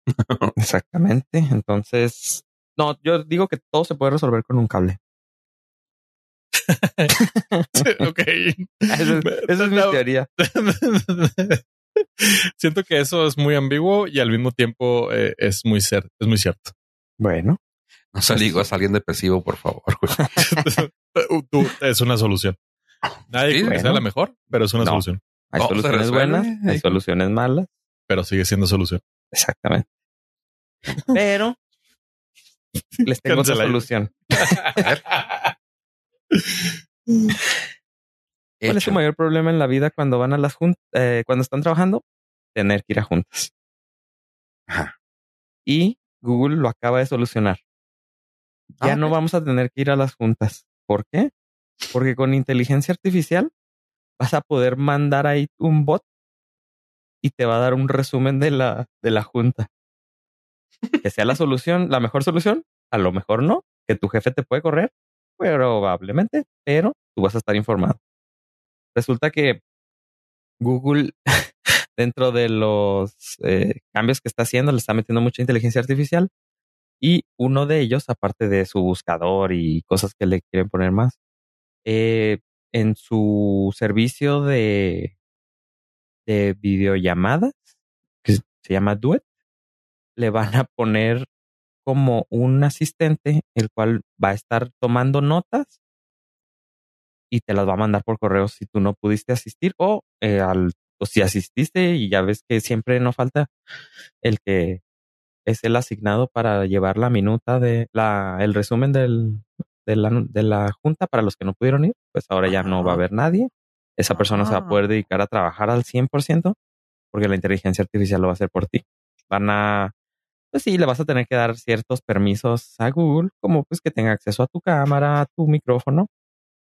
Speaker 2: (laughs)
Speaker 3: Exactamente. Entonces, no, yo digo que todo se puede resolver con un cable. (laughs)
Speaker 2: ok.
Speaker 3: Esa es, mi teoría.
Speaker 2: Siento que eso es muy ambiguo y al mismo tiempo eh, es muy. Es muy cierto.
Speaker 3: Bueno.
Speaker 1: No se digo a alguien depresivo, por favor. (laughs)
Speaker 2: es una solución. Nadie que sea la mejor, pero es una solución.
Speaker 3: Hay soluciones buenas, hay soluciones malas.
Speaker 2: Pero sigue siendo solución.
Speaker 3: Exactamente. Pero les tengo otra solución. ¿Cuál es su mayor problema en la vida cuando van a las juntas, eh, cuando están trabajando? Tener que ir a juntas. Y Google lo acaba de solucionar. Ya ah, no vamos a tener que ir a las juntas. ¿Por qué? Porque con inteligencia artificial vas a poder mandar ahí un bot y te va a dar un resumen de la, de la junta que sea la solución, la mejor solución, a lo mejor no, que tu jefe te puede correr, probablemente, pero tú vas a estar informado. Resulta que Google, (laughs) dentro de los eh, cambios que está haciendo, le está metiendo mucha inteligencia artificial y uno de ellos, aparte de su buscador y cosas que le quieren poner más, eh, en su servicio de, de videollamadas, que se llama Duet, le van a poner como un asistente, el cual va a estar tomando notas y te las va a mandar por correo si tú no pudiste asistir o, eh, al, o si asististe y ya ves que siempre no falta el que es el asignado para llevar la minuta de la, el resumen del, de, la, de la junta para los que no pudieron ir, pues ahora ya no va a haber nadie. Esa persona se va a poder dedicar a trabajar al 100% porque la inteligencia artificial lo va a hacer por ti. Van a pues sí, le vas a tener que dar ciertos permisos a Google, como pues que tenga acceso a tu cámara, a tu micrófono,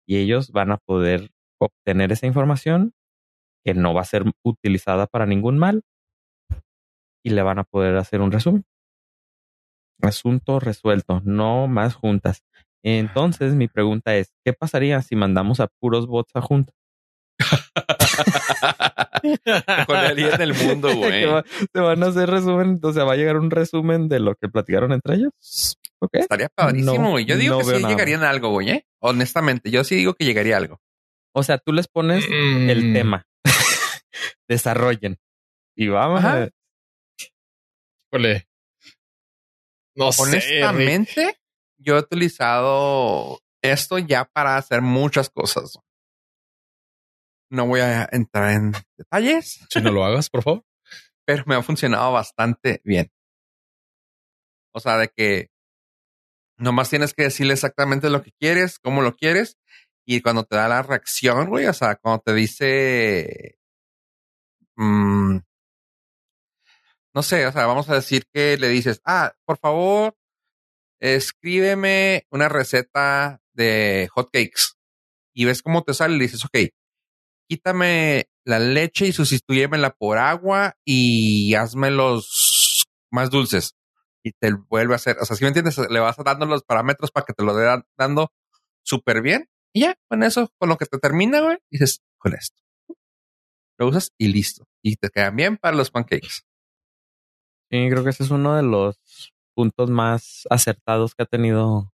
Speaker 3: y ellos van a poder obtener esa información que no va a ser utilizada para ningún mal y le van a poder hacer un resumen. Asunto resuelto, no más juntas. Entonces, mi pregunta es, ¿qué pasaría si mandamos a puros bots a juntas? (laughs)
Speaker 1: Mejoraría en el mundo, (laughs) güey.
Speaker 3: Se van a hacer resumen, o sea, va a llegar un resumen de lo que platicaron entre ellos. Okay.
Speaker 1: Estaría padrísimo, güey. yo digo que sí llegarían a algo, güey. ¿eh? Honestamente, yo sí digo que llegaría a algo.
Speaker 3: O sea, tú les pones el mm. tema. (laughs) Desarrollen. Y vamos a
Speaker 1: No Honestamente, yo he utilizado esto ya para hacer muchas cosas. No voy a entrar en detalles.
Speaker 2: Si no lo hagas, por favor. (laughs)
Speaker 1: Pero me ha funcionado bastante bien. O sea, de que nomás tienes que decirle exactamente lo que quieres, cómo lo quieres. Y cuando te da la reacción, güey, o sea, cuando te dice, mmm, no sé, o sea, vamos a decir que le dices, ah, por favor, escríbeme una receta de hot cakes y ves cómo te sale y dices, ok, quítame la leche y sustituyémela por agua y hazme los más dulces. Y te vuelve a hacer, o sea, si me entiendes, le vas dando los parámetros para que te lo dé dando súper bien. Y ya, con eso, con lo que te termina, güey, dices, con esto. Lo usas y listo. Y te quedan bien para los pancakes.
Speaker 3: Sí, creo que ese es uno de los puntos más acertados que ha tenido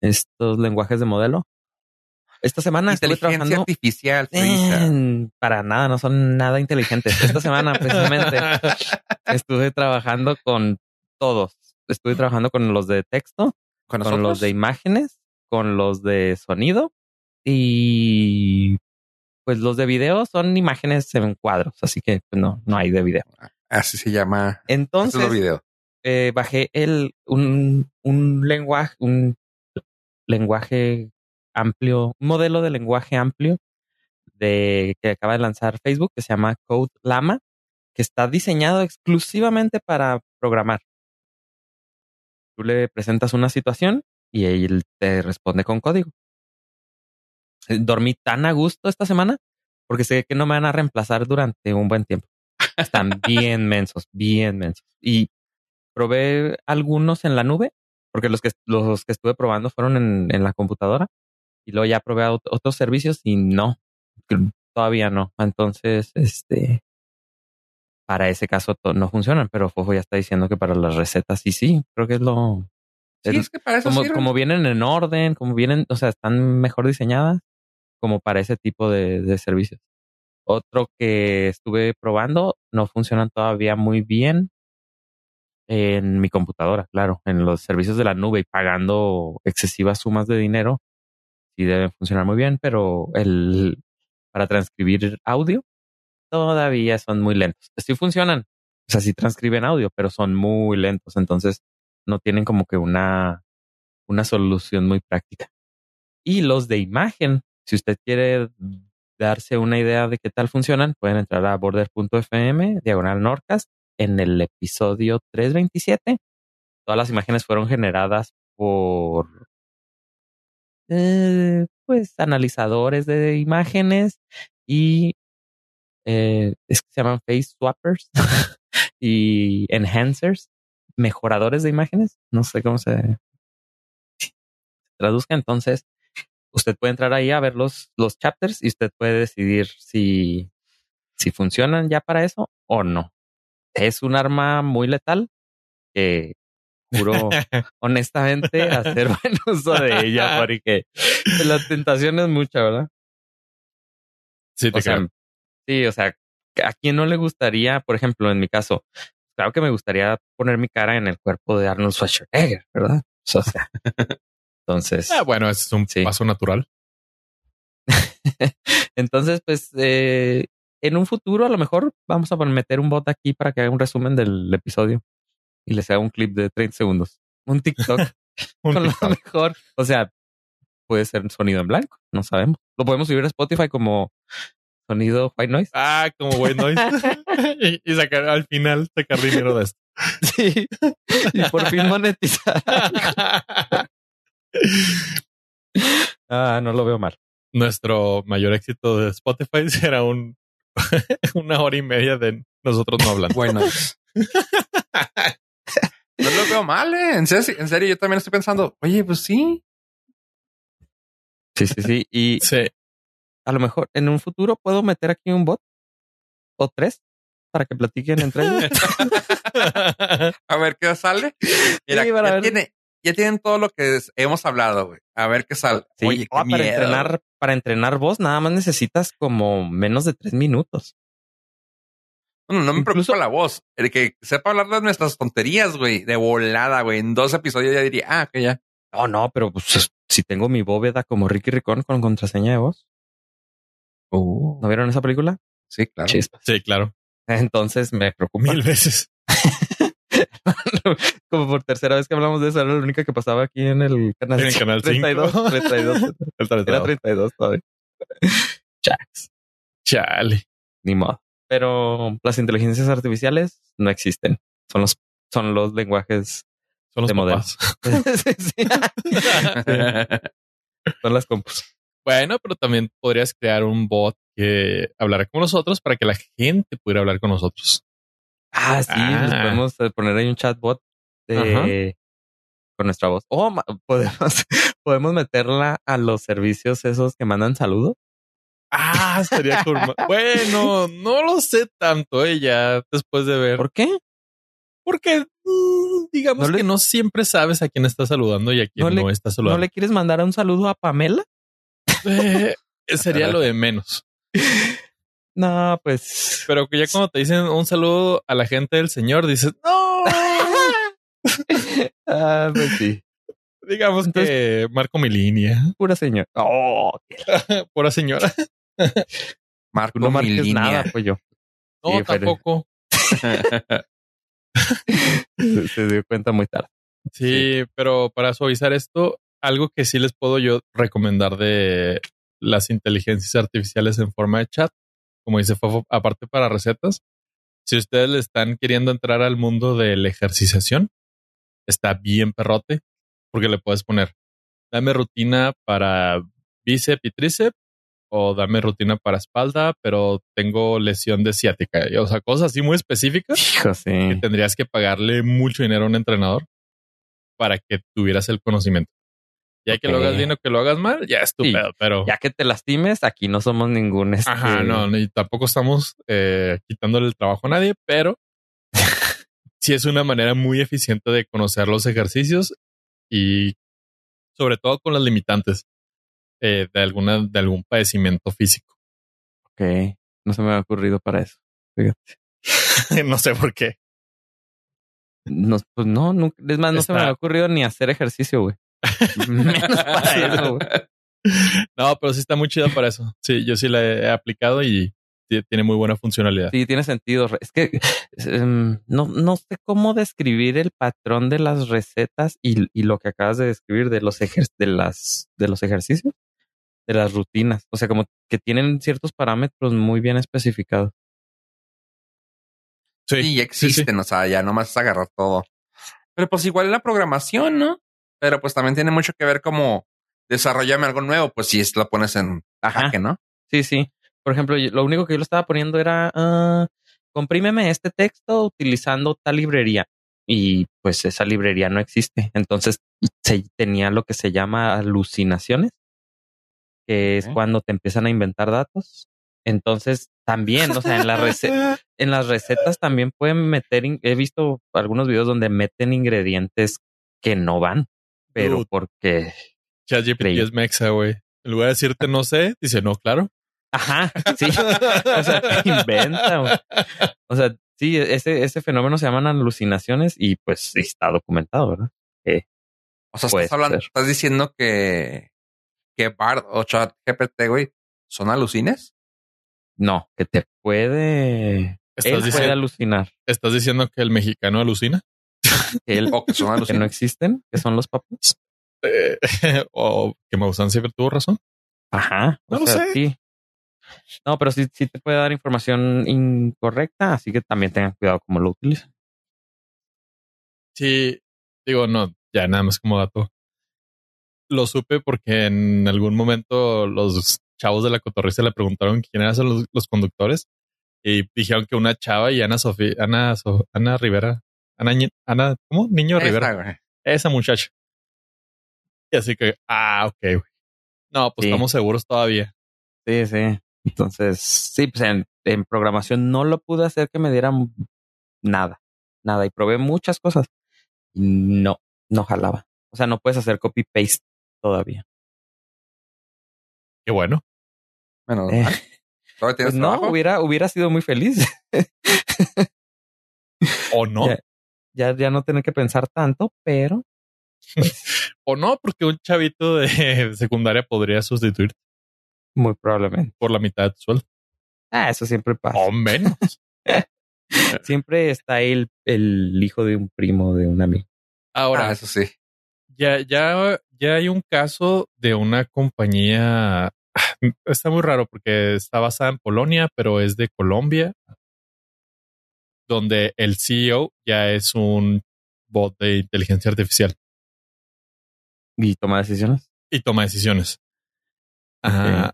Speaker 3: estos lenguajes de modelo. Esta semana estuve trabajando
Speaker 1: artificial.
Speaker 3: para nada, no son nada inteligentes. Esta semana (laughs) precisamente estuve trabajando con todos. Estuve trabajando con los de texto, con, los de imágenes, con los de sonido y pues los de video son imágenes en cuadros, así que pues, no, no hay de video.
Speaker 1: Así se llama.
Speaker 3: Entonces, eh, bajé el, un, un lenguaje, un lenguaje amplio, un modelo de lenguaje amplio de que acaba de lanzar Facebook que se llama Code Llama, que está diseñado exclusivamente para programar. Tú le presentas una situación y él te responde con código. Dormí tan a gusto esta semana porque sé que no me van a reemplazar durante un buen tiempo. Están bien mensos, bien mensos. Y probé algunos en la nube, porque los que, los que estuve probando fueron en, en la computadora. Y luego ya probé otros servicios y no, todavía no. Entonces, este, para ese caso no funcionan, pero Fofo ya está diciendo que para las recetas sí, sí, creo que es lo...
Speaker 1: Sí, es, que para eso
Speaker 3: como, como vienen en orden, como vienen, o sea, están mejor diseñadas como para ese tipo de, de servicios. Otro que estuve probando, no funcionan todavía muy bien en mi computadora, claro, en los servicios de la nube y pagando excesivas sumas de dinero, sí deben funcionar muy bien, pero el para transcribir audio todavía son muy lentos. Sí funcionan, o sea, sí transcriben audio, pero son muy lentos, entonces no tienen como que una, una solución muy práctica. Y los de imagen, si usted quiere darse una idea de qué tal funcionan, pueden entrar a border.fm, diagonal Norcas, en el episodio 327. Todas las imágenes fueron generadas por eh, pues analizadores de imágenes y eh, es que se llaman face swappers (laughs) y enhancers, mejoradores de imágenes. No sé cómo se traduzca. Entonces, usted puede entrar ahí a ver los, los chapters y usted puede decidir si, si funcionan ya para eso o no. Es un arma muy letal que juro (laughs) honestamente hacer (laughs) buen uso de ella porque la tentación es mucha, ¿verdad?
Speaker 2: Sí, te
Speaker 3: o sea, sí, o sea, ¿a quién no le gustaría, por ejemplo, en mi caso, claro que me gustaría poner mi cara en el cuerpo de Arnold Schwarzenegger, ¿verdad? O sea, entonces.
Speaker 2: Ah, bueno, es un paso natural. (laughs)
Speaker 3: Entonces, pues, eh, en un futuro a lo mejor vamos a meter un bot aquí para que haga un resumen del episodio y les haga un clip de 30 segundos. Un TikTok. (laughs) con lo mejor. O sea, puede ser un sonido en blanco, no sabemos. Lo podemos subir a Spotify como sonido white noise.
Speaker 2: Ah, como white noise. (laughs) y, sacar al final sacar dinero de esto.
Speaker 3: Sí. Y por fin monetizar. Ah, no lo veo mal.
Speaker 2: nuestro mayor éxito de Spotify (laughs) será un (laughs) una hora y media de nosotros no hablando.
Speaker 1: Bueno. (laughs) no lo veo mal, ¿eh? En serio, en serio, yo también estoy pensando, oye, pues sí.
Speaker 3: Sí, sí, sí. Y
Speaker 2: Sí.
Speaker 3: a lo mejor en un futuro puedo meter aquí un bot o tres para que platiquen entre ellos.
Speaker 1: A ver qué sale. Mira,
Speaker 3: Sí, para
Speaker 1: ya,
Speaker 3: ver.
Speaker 1: tiene, ya tienen todo lo que es- hemos hablado, güey. A ver qué sale.
Speaker 3: Sí,
Speaker 1: Oye, qué
Speaker 3: ah, para
Speaker 1: miedo.
Speaker 3: entrenar, para entrenar voz, nada más necesitas como menos de tres minutos.
Speaker 1: Bueno, no me
Speaker 3: incluso-
Speaker 1: preocupa la voz. El que sepa hablar de nuestras tonterías, güey, de volada, güey. En dos episodios ya diría, ah, que ya.
Speaker 3: No, no, pero pues, es- si tengo mi bóveda como Ricky Ricón con contraseña de voz. ¿No vieron esa película?
Speaker 1: sí, claro.
Speaker 3: Chispas.
Speaker 2: Sí, claro.
Speaker 3: Entonces me preocupa.
Speaker 2: Mil veces. (laughs) (laughs)
Speaker 3: como por tercera vez que hablamos de eso, era la única que pasaba aquí en el canal,
Speaker 2: En el canal
Speaker 3: 32.
Speaker 2: 5.
Speaker 3: 32.
Speaker 2: El
Speaker 3: Era
Speaker 2: tratado.
Speaker 3: 32 todavía. (laughs)
Speaker 2: Chale.
Speaker 3: Ni modo. Pero las inteligencias artificiales no existen. Son los, son los lenguajes.
Speaker 2: Son los
Speaker 3: De. (laughs) Sí, sí. Son las compus.
Speaker 2: Bueno, pero también podrías crear un bot que hablara con nosotros para que la gente pudiera hablar con nosotros.
Speaker 3: Ah, sí,
Speaker 2: Ah.
Speaker 3: podemos eh, poner ahí un chatbot de, con nuestra voz. O (laughs) podemos, podemos meterla a los servicios esos que mandan saludos.
Speaker 2: Ah, estaría cool. bueno, no lo sé tanto, eh, ya después de ver.
Speaker 3: ¿Por qué?
Speaker 2: Porque mm, digamos
Speaker 3: ¿No le-
Speaker 2: que no siempre sabes a quién está saludando y a quién
Speaker 3: ¿No
Speaker 2: no,
Speaker 3: le-
Speaker 2: está
Speaker 3: ¿No
Speaker 2: saludando.
Speaker 3: le quieres mandar un saludo a Pamela? (laughs)
Speaker 2: Eh, sería lo de menos. (laughs)
Speaker 3: No, pues.
Speaker 2: Pero que ya cuando te dicen un saludo a la gente del señor, dices, no, (laughs)
Speaker 3: ah, pues sí.
Speaker 2: digamos que marco mi línea. (laughs)
Speaker 3: Pura señora. Oh,
Speaker 2: Pura señora.
Speaker 1: Marco
Speaker 3: no
Speaker 1: mi
Speaker 3: marques
Speaker 1: línea.
Speaker 3: nada, pues yo.
Speaker 2: No,
Speaker 3: Sí,
Speaker 2: tampoco. (laughs)
Speaker 3: Se, se dio cuenta muy tarde.
Speaker 2: Sí, pero para suavizar esto, algo que sí les puedo yo recomendar de las inteligencias artificiales en forma de chat, como dice Fofo, aparte para recetas, si ustedes le están queriendo entrar al mundo de la ejerciciación, está bien perrote, porque le puedes poner, dame rutina para bíceps y tríceps, o dame rutina para espalda, pero tengo lesión de ciática, o sea, cosas así muy específicas
Speaker 3: Hijo, sí.
Speaker 2: que tendrías que pagarle mucho dinero a un entrenador para que tuvieras el conocimiento. Ya que lo hagas bien o que lo hagas mal, ya es tu
Speaker 3: Sí,
Speaker 2: pedo, pero
Speaker 3: Ya que te lastimes, aquí no somos ningún. Este...
Speaker 2: ajá, no, y tampoco estamos eh, quitándole el trabajo a nadie, pero (laughs) sí es una manera muy eficiente de conocer los ejercicios y sobre todo con las limitantes eh, de alguna de algún padecimiento físico.
Speaker 3: Ok. No se me ha ocurrido para eso. (laughs)
Speaker 2: no sé por qué.
Speaker 3: No, pues no, nunca- es más, no se me ha ocurrido ni hacer ejercicio, güey. (laughs) (laughs) Menos para eso, güey. (laughs)
Speaker 2: No, pero sí está muy chida para eso. Sí, yo sí la he aplicado y tiene muy buena funcionalidad.
Speaker 3: Sí, tiene sentido. Es que em, no, no sé cómo describir el patrón de las recetas y, y lo que acabas de describir de los, ejer- de, las, de los ejercicios, de las rutinas. O sea, como que tienen ciertos parámetros muy bien especificados.
Speaker 2: Sí,
Speaker 1: Sí, ya
Speaker 2: sí, sí.
Speaker 1: existen, o sea, ya nomás agarrar todo. Pero pues igual en la programación, ¿no? Pero pues también tiene mucho que ver como desarrollame algo nuevo, pues si es- lo pones en
Speaker 3: Ajá.
Speaker 1: jaque, ¿no?
Speaker 3: Sí, sí. Por ejemplo, yo- lo único que yo le estaba poniendo era ah, comprímeme este texto utilizando tal librería. Y pues esa librería no existe. Entonces se tenía lo que se llama alucinaciones, que es cuando te empiezan a inventar datos. Entonces también, o sea, en la (laughs) en las recetas también pueden meter, he visto algunos videos donde meten ingredientes que no van, pero
Speaker 2: Dude.
Speaker 3: porque,
Speaker 2: ChatGPT es mexa, güey. En lugar de decirte no sé, dice no, claro.
Speaker 3: ajá, (laughs) sí, o sea, te (laughs) inventa. güey. O sea, sí, ese, ese fenómeno se llaman alucinaciones y pues sí está documentado, ¿verdad?
Speaker 1: O sea, estás hablando,
Speaker 3: ser.
Speaker 1: estás diciendo que, que Bard o ChatGPT, güey, son alucines.
Speaker 3: No, que te puede, él
Speaker 2: ¿Estás,
Speaker 3: puede alucinar.
Speaker 2: ¿Estás diciendo que el mexicano alucina?
Speaker 3: Que, él,
Speaker 1: O que son
Speaker 3: que no existen, que son los papás.
Speaker 2: Eh, (laughs) o que Maussan siempre tuvo razón.
Speaker 3: Ajá.
Speaker 2: No
Speaker 3: o
Speaker 2: lo
Speaker 3: sea,
Speaker 2: sé.
Speaker 3: Sí. No, pero sí, sí te puede dar información incorrecta, así que también tengan cuidado cómo lo utilizan.
Speaker 2: Sí, digo, no, ya nada más como dato. Lo supe porque en algún momento los chavos de la cotorriza le preguntaron quién eran los, los conductores y dijeron que una chava y Ana Sofía, Ana, So- Ana Rivera, Ana, Ana, ¿cómo? Niño Rivera.
Speaker 1: Güey.
Speaker 2: Esa muchacha. Y así que, ah, ok, güey. No, pues
Speaker 3: Sí.
Speaker 2: estamos seguros todavía.
Speaker 3: Sí, sí. Entonces, sí, pues en, en programación no lo pude hacer que me dieran nada, nada. Y probé muchas cosas. Y no, no jalaba. O sea, no puedes hacer copy paste todavía.
Speaker 2: Qué bueno.
Speaker 1: Menos
Speaker 3: Eh,
Speaker 1: mal. ¿Todavía tienes
Speaker 3: pues no, hubiera, hubiera sido muy feliz.
Speaker 2: O no, (laughs)
Speaker 3: Ya. Ya, ya no tener que pensar tanto, pero (laughs)
Speaker 2: o no, porque un chavito de (laughs) secundaria podría sustituir
Speaker 3: muy probablemente.
Speaker 2: por la mitad de tu sueldo.
Speaker 3: Ah, eso siempre pasa.
Speaker 2: O menos. (laughs)
Speaker 3: Siempre está ahí el, el hijo de un primo de un amigo.
Speaker 2: Ahora,
Speaker 1: Ah, eso sí.
Speaker 2: ya, ya, ya hay un caso de una compañía. Está muy raro porque está basada en Polonia, pero es de Colombia, donde el CEO ya es un bot de inteligencia artificial
Speaker 3: Y toma decisiones.
Speaker 2: y toma decisiones. Ah,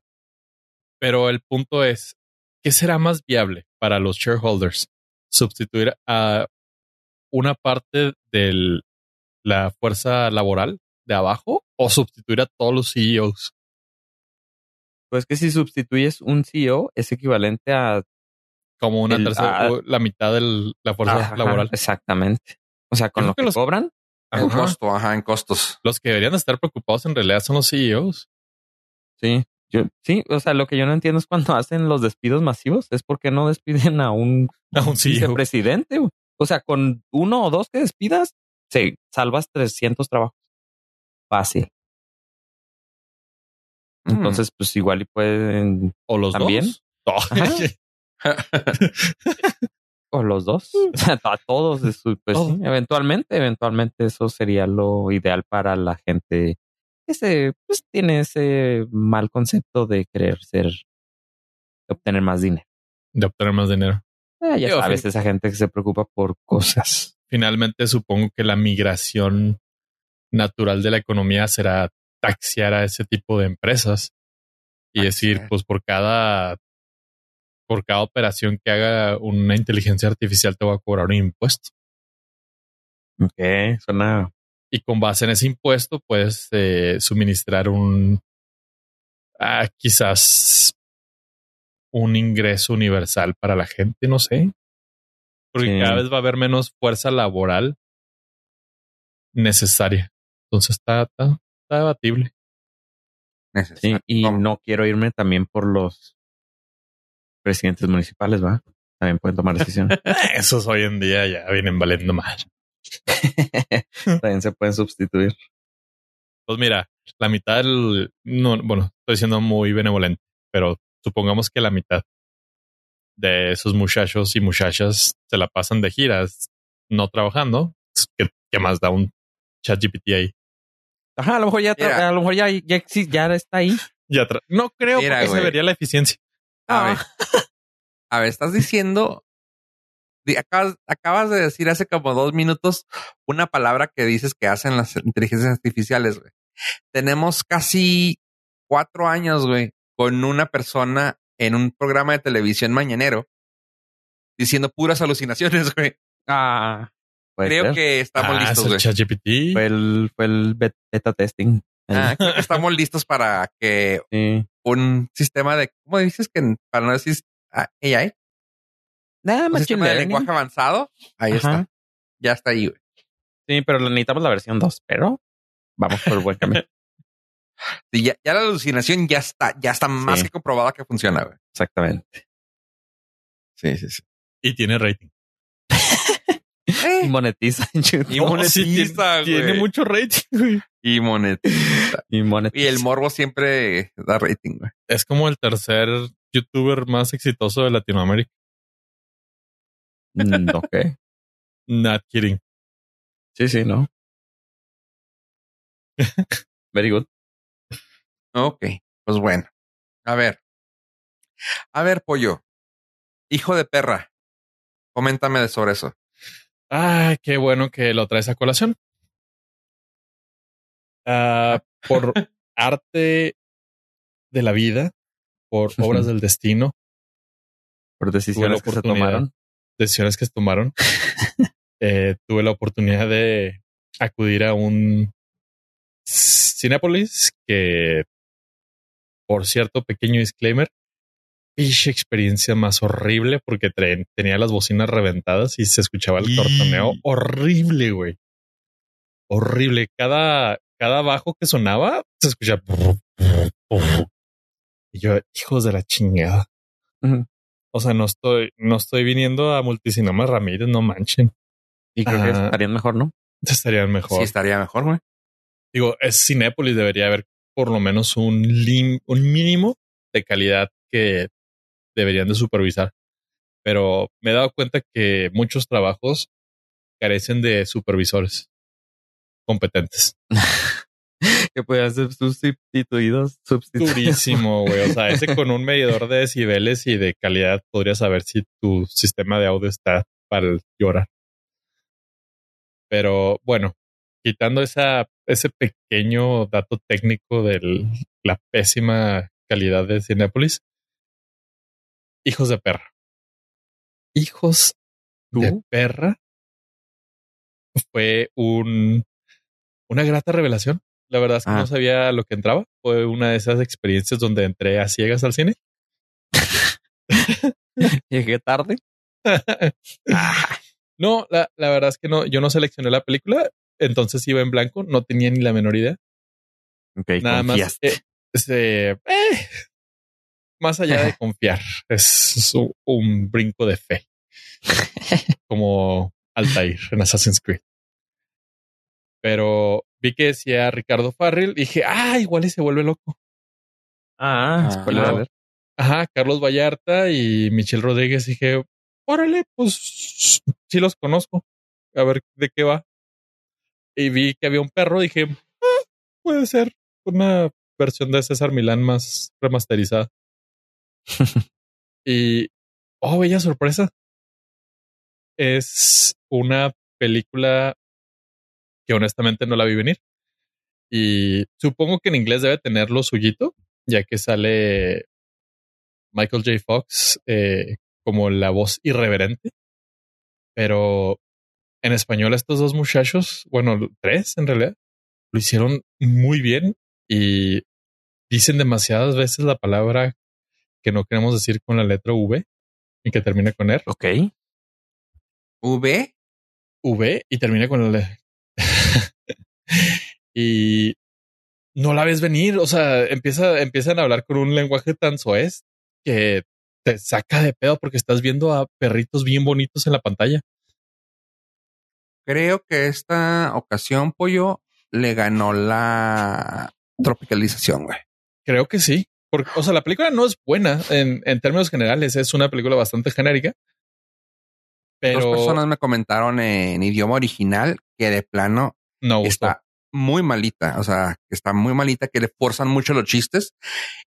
Speaker 2: pero el punto es, ¿qué será más viable para los shareholders? ¿Sustituir a una parte de la fuerza laboral de abajo o sustituir a todos los CEOs?
Speaker 3: Pues que si sustituyes un CEO es equivalente a
Speaker 2: Como una
Speaker 3: El-
Speaker 2: tercera,
Speaker 3: ah,
Speaker 2: la mitad de la fuerza
Speaker 3: Ajá,
Speaker 2: laboral.
Speaker 3: Exactamente. O sea, con lo
Speaker 2: que
Speaker 3: que
Speaker 2: los-
Speaker 3: cobran,
Speaker 1: En costo, ajá, en costos.
Speaker 2: Los que deberían estar preocupados en realidad son los CEOs.
Speaker 3: sí. Yo, sí, o sea, lo que yo no entiendo es cuando (laughs) hacen los despidos masivos, es porque no despiden a un (laughs)
Speaker 2: A un CEO.
Speaker 3: vicepresidente. O sea, con uno o dos que despidas, sí, salvas 300 trabajos. Fácil.
Speaker 1: Mm.
Speaker 3: Entonces, pues igual y pueden,
Speaker 2: O los
Speaker 3: ¿También?
Speaker 2: dos. (laughs) (laughs)
Speaker 3: O los dos, a todos, de pues sí, eventualmente, eventualmente eso sería lo ideal para la gente que se, pues tiene ese mal concepto de querer ser, obtener más dinero.
Speaker 2: de obtener más dinero.
Speaker 3: Ah, ya
Speaker 2: Digo,
Speaker 3: sabes, esa gente que se preocupa por cosas.
Speaker 2: Finalmente supongo que la migración natural de la economía será taxiar a ese tipo de empresas y decir, pues por cada por cada operación que haga una inteligencia artificial te va a cobrar un impuesto.
Speaker 3: Ok, suena
Speaker 2: Y con base en ese impuesto puedes eh, suministrar un ah, quizás un ingreso universal para la gente, no sé. Porque
Speaker 3: Sí.
Speaker 2: cada vez va a haber menos fuerza laboral necesaria. Entonces está, está, está debatible.
Speaker 3: Sí,
Speaker 1: Necesario.
Speaker 3: y no quiero irme también por los presidentes municipales, ¿va? También pueden tomar decisiones. (laughs)
Speaker 2: Esos hoy en día ya vienen valiendo mal. (laughs)
Speaker 3: también se pueden sustituir.
Speaker 2: Pues mira, la mitad del, no, bueno, estoy siendo muy benevolente, pero supongamos que la mitad de esos muchachos y muchachas se la pasan de giras, no trabajando. ¿Qué, qué más da un chat GPT ahí?
Speaker 3: Ajá, a lo mejor ya, a lo mejor ya, ya, está ahí.
Speaker 2: Ya no creo
Speaker 1: Mira,
Speaker 2: porque se vería la eficiencia.
Speaker 1: A
Speaker 3: Ah.
Speaker 1: ver, a ver, estás diciendo, di- acabas, acabas de decir hace como dos minutos una palabra que dices que hacen las inteligencias artificiales, güey. Tenemos casi cuatro años, güey, con una persona en un programa de televisión mañanero diciendo puras alucinaciones, güey.
Speaker 3: Ah,
Speaker 1: Creo
Speaker 3: ser.
Speaker 1: que estamos
Speaker 2: Ah,
Speaker 1: listos, güey.
Speaker 2: chat GPT.
Speaker 3: fue el, fue el bet- beta testing.
Speaker 1: Ah, creo que estamos listos para que
Speaker 3: Sí.
Speaker 1: un sistema de, ¿cómo dices que para no decir ah, AI?
Speaker 3: Nada
Speaker 1: Un
Speaker 3: más
Speaker 1: sistema de lenguaje avanzado. Ahí
Speaker 3: Ajá.
Speaker 1: está. Ya está ahí, güey.
Speaker 3: Sí, pero necesitamos la versión 2, pero vamos por el buen camino. (laughs)
Speaker 1: Sí, ya, ya la alucinación ya está, ya está más
Speaker 3: Sí.
Speaker 1: que comprobada que funciona, güey.
Speaker 3: Exactamente.
Speaker 1: Sí, sí, sí.
Speaker 2: Y tiene rating. (laughs)
Speaker 3: Y monetiza en (laughs) YouTube.
Speaker 1: Y monetiza,
Speaker 2: tiene, tiene
Speaker 1: güey.
Speaker 2: mucho rating. güey.
Speaker 1: Y monetiza. (laughs)
Speaker 3: Y
Speaker 1: el morbo siempre da rating, güey.
Speaker 2: Es como el tercer youtuber más exitoso de Latinoamérica.
Speaker 3: Mm, ok. (laughs)
Speaker 2: Not kidding.
Speaker 3: Sí, sí, ¿no? (laughs) Very good.
Speaker 1: Ok, pues bueno. A ver. A ver, pollo. Hijo de perra. Coméntame sobre eso.
Speaker 2: Ah, qué bueno que lo traes a colación. Ah, por (laughs) arte de la vida, por obras del destino,
Speaker 3: Por decisiones que se tomaron.
Speaker 2: decisiones que se tomaron, (laughs) eh, tuve la oportunidad de acudir a un Cinépolis que, por cierto, pequeño disclaimer, piche experiencia más horrible porque tenía las bocinas reventadas y se escuchaba el
Speaker 1: Y-
Speaker 2: tortoneo horrible, güey. Horrible. Cada, cada bajo que sonaba se escuchaba. Y yo, hijos de la chingada. O sea, no estoy, no estoy viniendo a Multicinema Ramírez, no manchen.
Speaker 3: Y creo que estarían mejor, ¿no?
Speaker 2: Estarían mejor.
Speaker 1: Sí, estaría mejor, güey.
Speaker 2: Digo, es Cinépolis, debería haber por lo menos un, lim- un mínimo de calidad que deberían de supervisar. Pero me he dado cuenta que muchos trabajos carecen de supervisores competentes. (laughs)
Speaker 3: Que podían ser sustituidos. sustituidos.
Speaker 2: Durísimo, güey. O sea, ese con un medidor de decibeles y de calidad podría saber si tu sistema de audio está para llorar. Pero bueno, quitando esa, ese pequeño dato técnico de la pésima calidad de Cinépolis, hijos de perra. Hijos de
Speaker 3: ¿Tú?
Speaker 2: perra fue un, una grata revelación. La verdad es que
Speaker 3: Ah.
Speaker 2: no sabía lo que entraba. Fue una de esas experiencias donde entré a ciegas al cine. (laughs)
Speaker 3: Llegué tarde. (laughs)
Speaker 2: No, la, la verdad es que no, yo no seleccioné la película, entonces iba en blanco, no tenía ni la menor idea. Nada más. eh, eh, más allá de (laughs) confiar, es un, un brinco de fe, como Altair en Assassin's Creed. Pero vi que decía Ricardo Farrell, dije, ah, igual y se vuelve loco.
Speaker 3: Ah,
Speaker 1: Ah,
Speaker 3: spoiler
Speaker 2: no.
Speaker 3: alert.
Speaker 2: Ajá, Carlos Vallarta y Michelle Rodríguez. Dije, órale, pues sí los conozco. A ver de qué va. Y vi que había un perro. Dije, "Ah, puede ser una versión de César Milán más remasterizada. y, oh, bella sorpresa. Es una película que honestamente no la vi venir. Y supongo que en inglés debe tener lo suyito, ya que sale Michael J. Fox eh, como la voz irreverente. Pero en español estos dos muchachos, bueno, tres en realidad, lo hicieron muy bien y dicen demasiadas veces la palabra que no queremos decir con la letra V y que termina con R.
Speaker 3: Ok.
Speaker 1: V.
Speaker 2: V y termina con la (laughs) y no la ves venir. O sea, empieza, empiezan a hablar con un lenguaje tan soez que te saca de pedo porque estás viendo a perritos bien bonitos en la pantalla.
Speaker 1: Creo que esta ocasión, Pollo, le ganó la tropicalización, güey.
Speaker 2: Creo que sí. Porque, o sea, la película no es buena en, en términos generales. Es una película bastante genérica. Pero
Speaker 1: Dos personas me comentaron en idioma original que de plano
Speaker 2: no gustó.
Speaker 1: está muy malita. O sea, está muy malita, que le forzan mucho los chistes.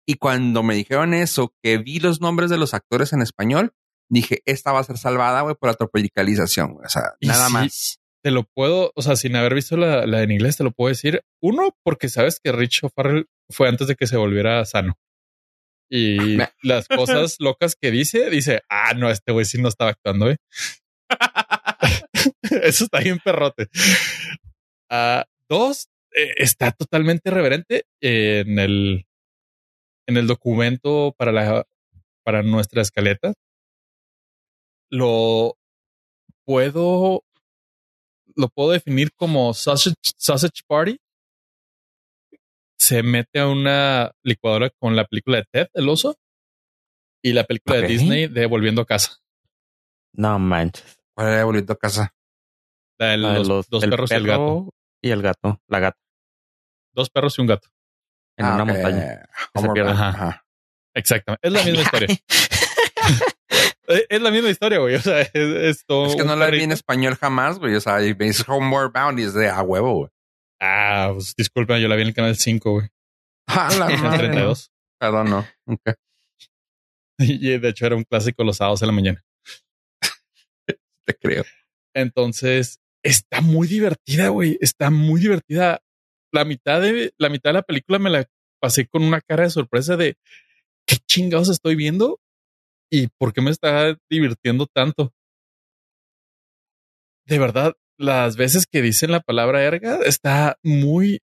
Speaker 1: Y cuando me dijeron eso, que vi los nombres de los actores en español, dije, esta va a ser salvada, güey, por la tropicalización. güey. O sea,
Speaker 2: Y
Speaker 1: nada
Speaker 2: sí,
Speaker 1: más.
Speaker 2: Te lo puedo, o sea, sin haber visto la, la en inglés, te lo puedo decir. Uno, porque sabes que Rich O'Farrell fue antes de que se volviera sano. Y (laughs) las cosas locas que dice, dice, ah, no, este güey sí no estaba actuando, ¿eh? (laughs) Eso está bien perrote. Dos, eh, está totalmente reverente en el, en el documento para la, para nuestra escaleta. Lo puedo, lo puedo definir como sausage, sausage party. Se mete a una licuadora con la película de Ted, el oso, y la película de Disney de Volviendo a casa.
Speaker 3: No manches.
Speaker 1: ¿Cuál era bonito a casa?
Speaker 2: La de los,
Speaker 3: los-
Speaker 2: dos
Speaker 3: del
Speaker 2: perros y el gato.
Speaker 3: Y el gato. La gata.
Speaker 2: Dos perros y un gato.
Speaker 3: En
Speaker 1: Ah,
Speaker 3: una montaña. Que se pierde.
Speaker 2: Ajá.
Speaker 1: Ajá.
Speaker 2: Exactamente. Es la misma historia. Es- (laughs) Es la misma historia, güey. O sea, es, es todo
Speaker 1: Es que no la vi en español jamás, güey. O sea, dices Homeward Bound y es de a huevo, güey.
Speaker 2: Ah, pues disculpa, yo la vi en el canal 5, güey. (laughs)
Speaker 1: Ah, la
Speaker 2: En el
Speaker 1: madre.
Speaker 2: 32.
Speaker 1: Perdón, no. Ok. (laughs)
Speaker 2: Y de hecho era un clásico los sábados en la mañana.
Speaker 1: Te creo.
Speaker 2: Entonces, está muy divertida, güey. Está muy divertida. La mitad de la mitad de la película me la pasé con una cara de sorpresa de ¿qué chingados estoy viendo? ¿Y por qué me está divirtiendo tanto? De verdad, las veces que dicen la palabra erga está muy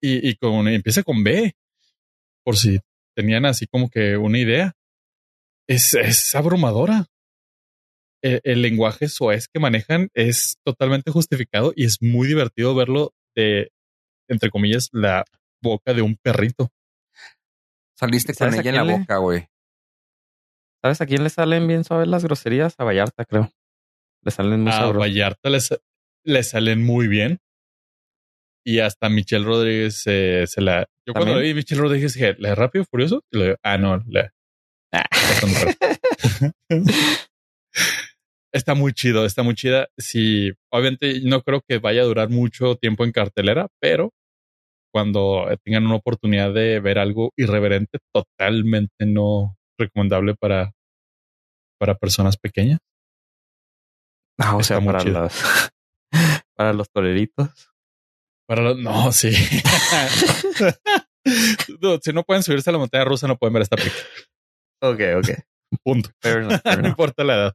Speaker 2: y, y con empieza con B, por si tenían así como que una idea. Es, es abrumadora. El, el lenguaje soez que manejan es totalmente justificado y es muy divertido verlo de, entre comillas, la boca de un perrito.
Speaker 1: Saliste con
Speaker 3: ¿Sabes a
Speaker 1: ella en la
Speaker 3: le-
Speaker 1: boca, güey.
Speaker 3: ¿Sabes a quién le salen bien suaves las groserías? A Vallarta, creo. Le salen muy
Speaker 2: A. Vallarta les, le salen muy bien. Y hasta Michelle Rodríguez eh, se la. Yo cuando
Speaker 3: ¿También?
Speaker 2: le vi a Michelle Rodríguez dije, ¿la Rápido Furioso? Y le digo, ah, no, la. Perro. (laughs) (laughs) Está muy chido, está muy chida. Sí, obviamente no creo que vaya a durar mucho tiempo en cartelera, pero cuando tengan una oportunidad de ver algo irreverente, totalmente no recomendable para, para personas pequeñas.
Speaker 3: Ah, o
Speaker 2: Está
Speaker 3: sea, para
Speaker 2: chido.
Speaker 3: los, (laughs) para los toreritos.
Speaker 2: Para los, no, sí. (laughs) No, si no pueden subirse a la montaña rusa, no pueden ver esta película.
Speaker 3: Ok, ok.
Speaker 2: Punto.
Speaker 3: Fair enough, fair (laughs)
Speaker 2: No importa la edad.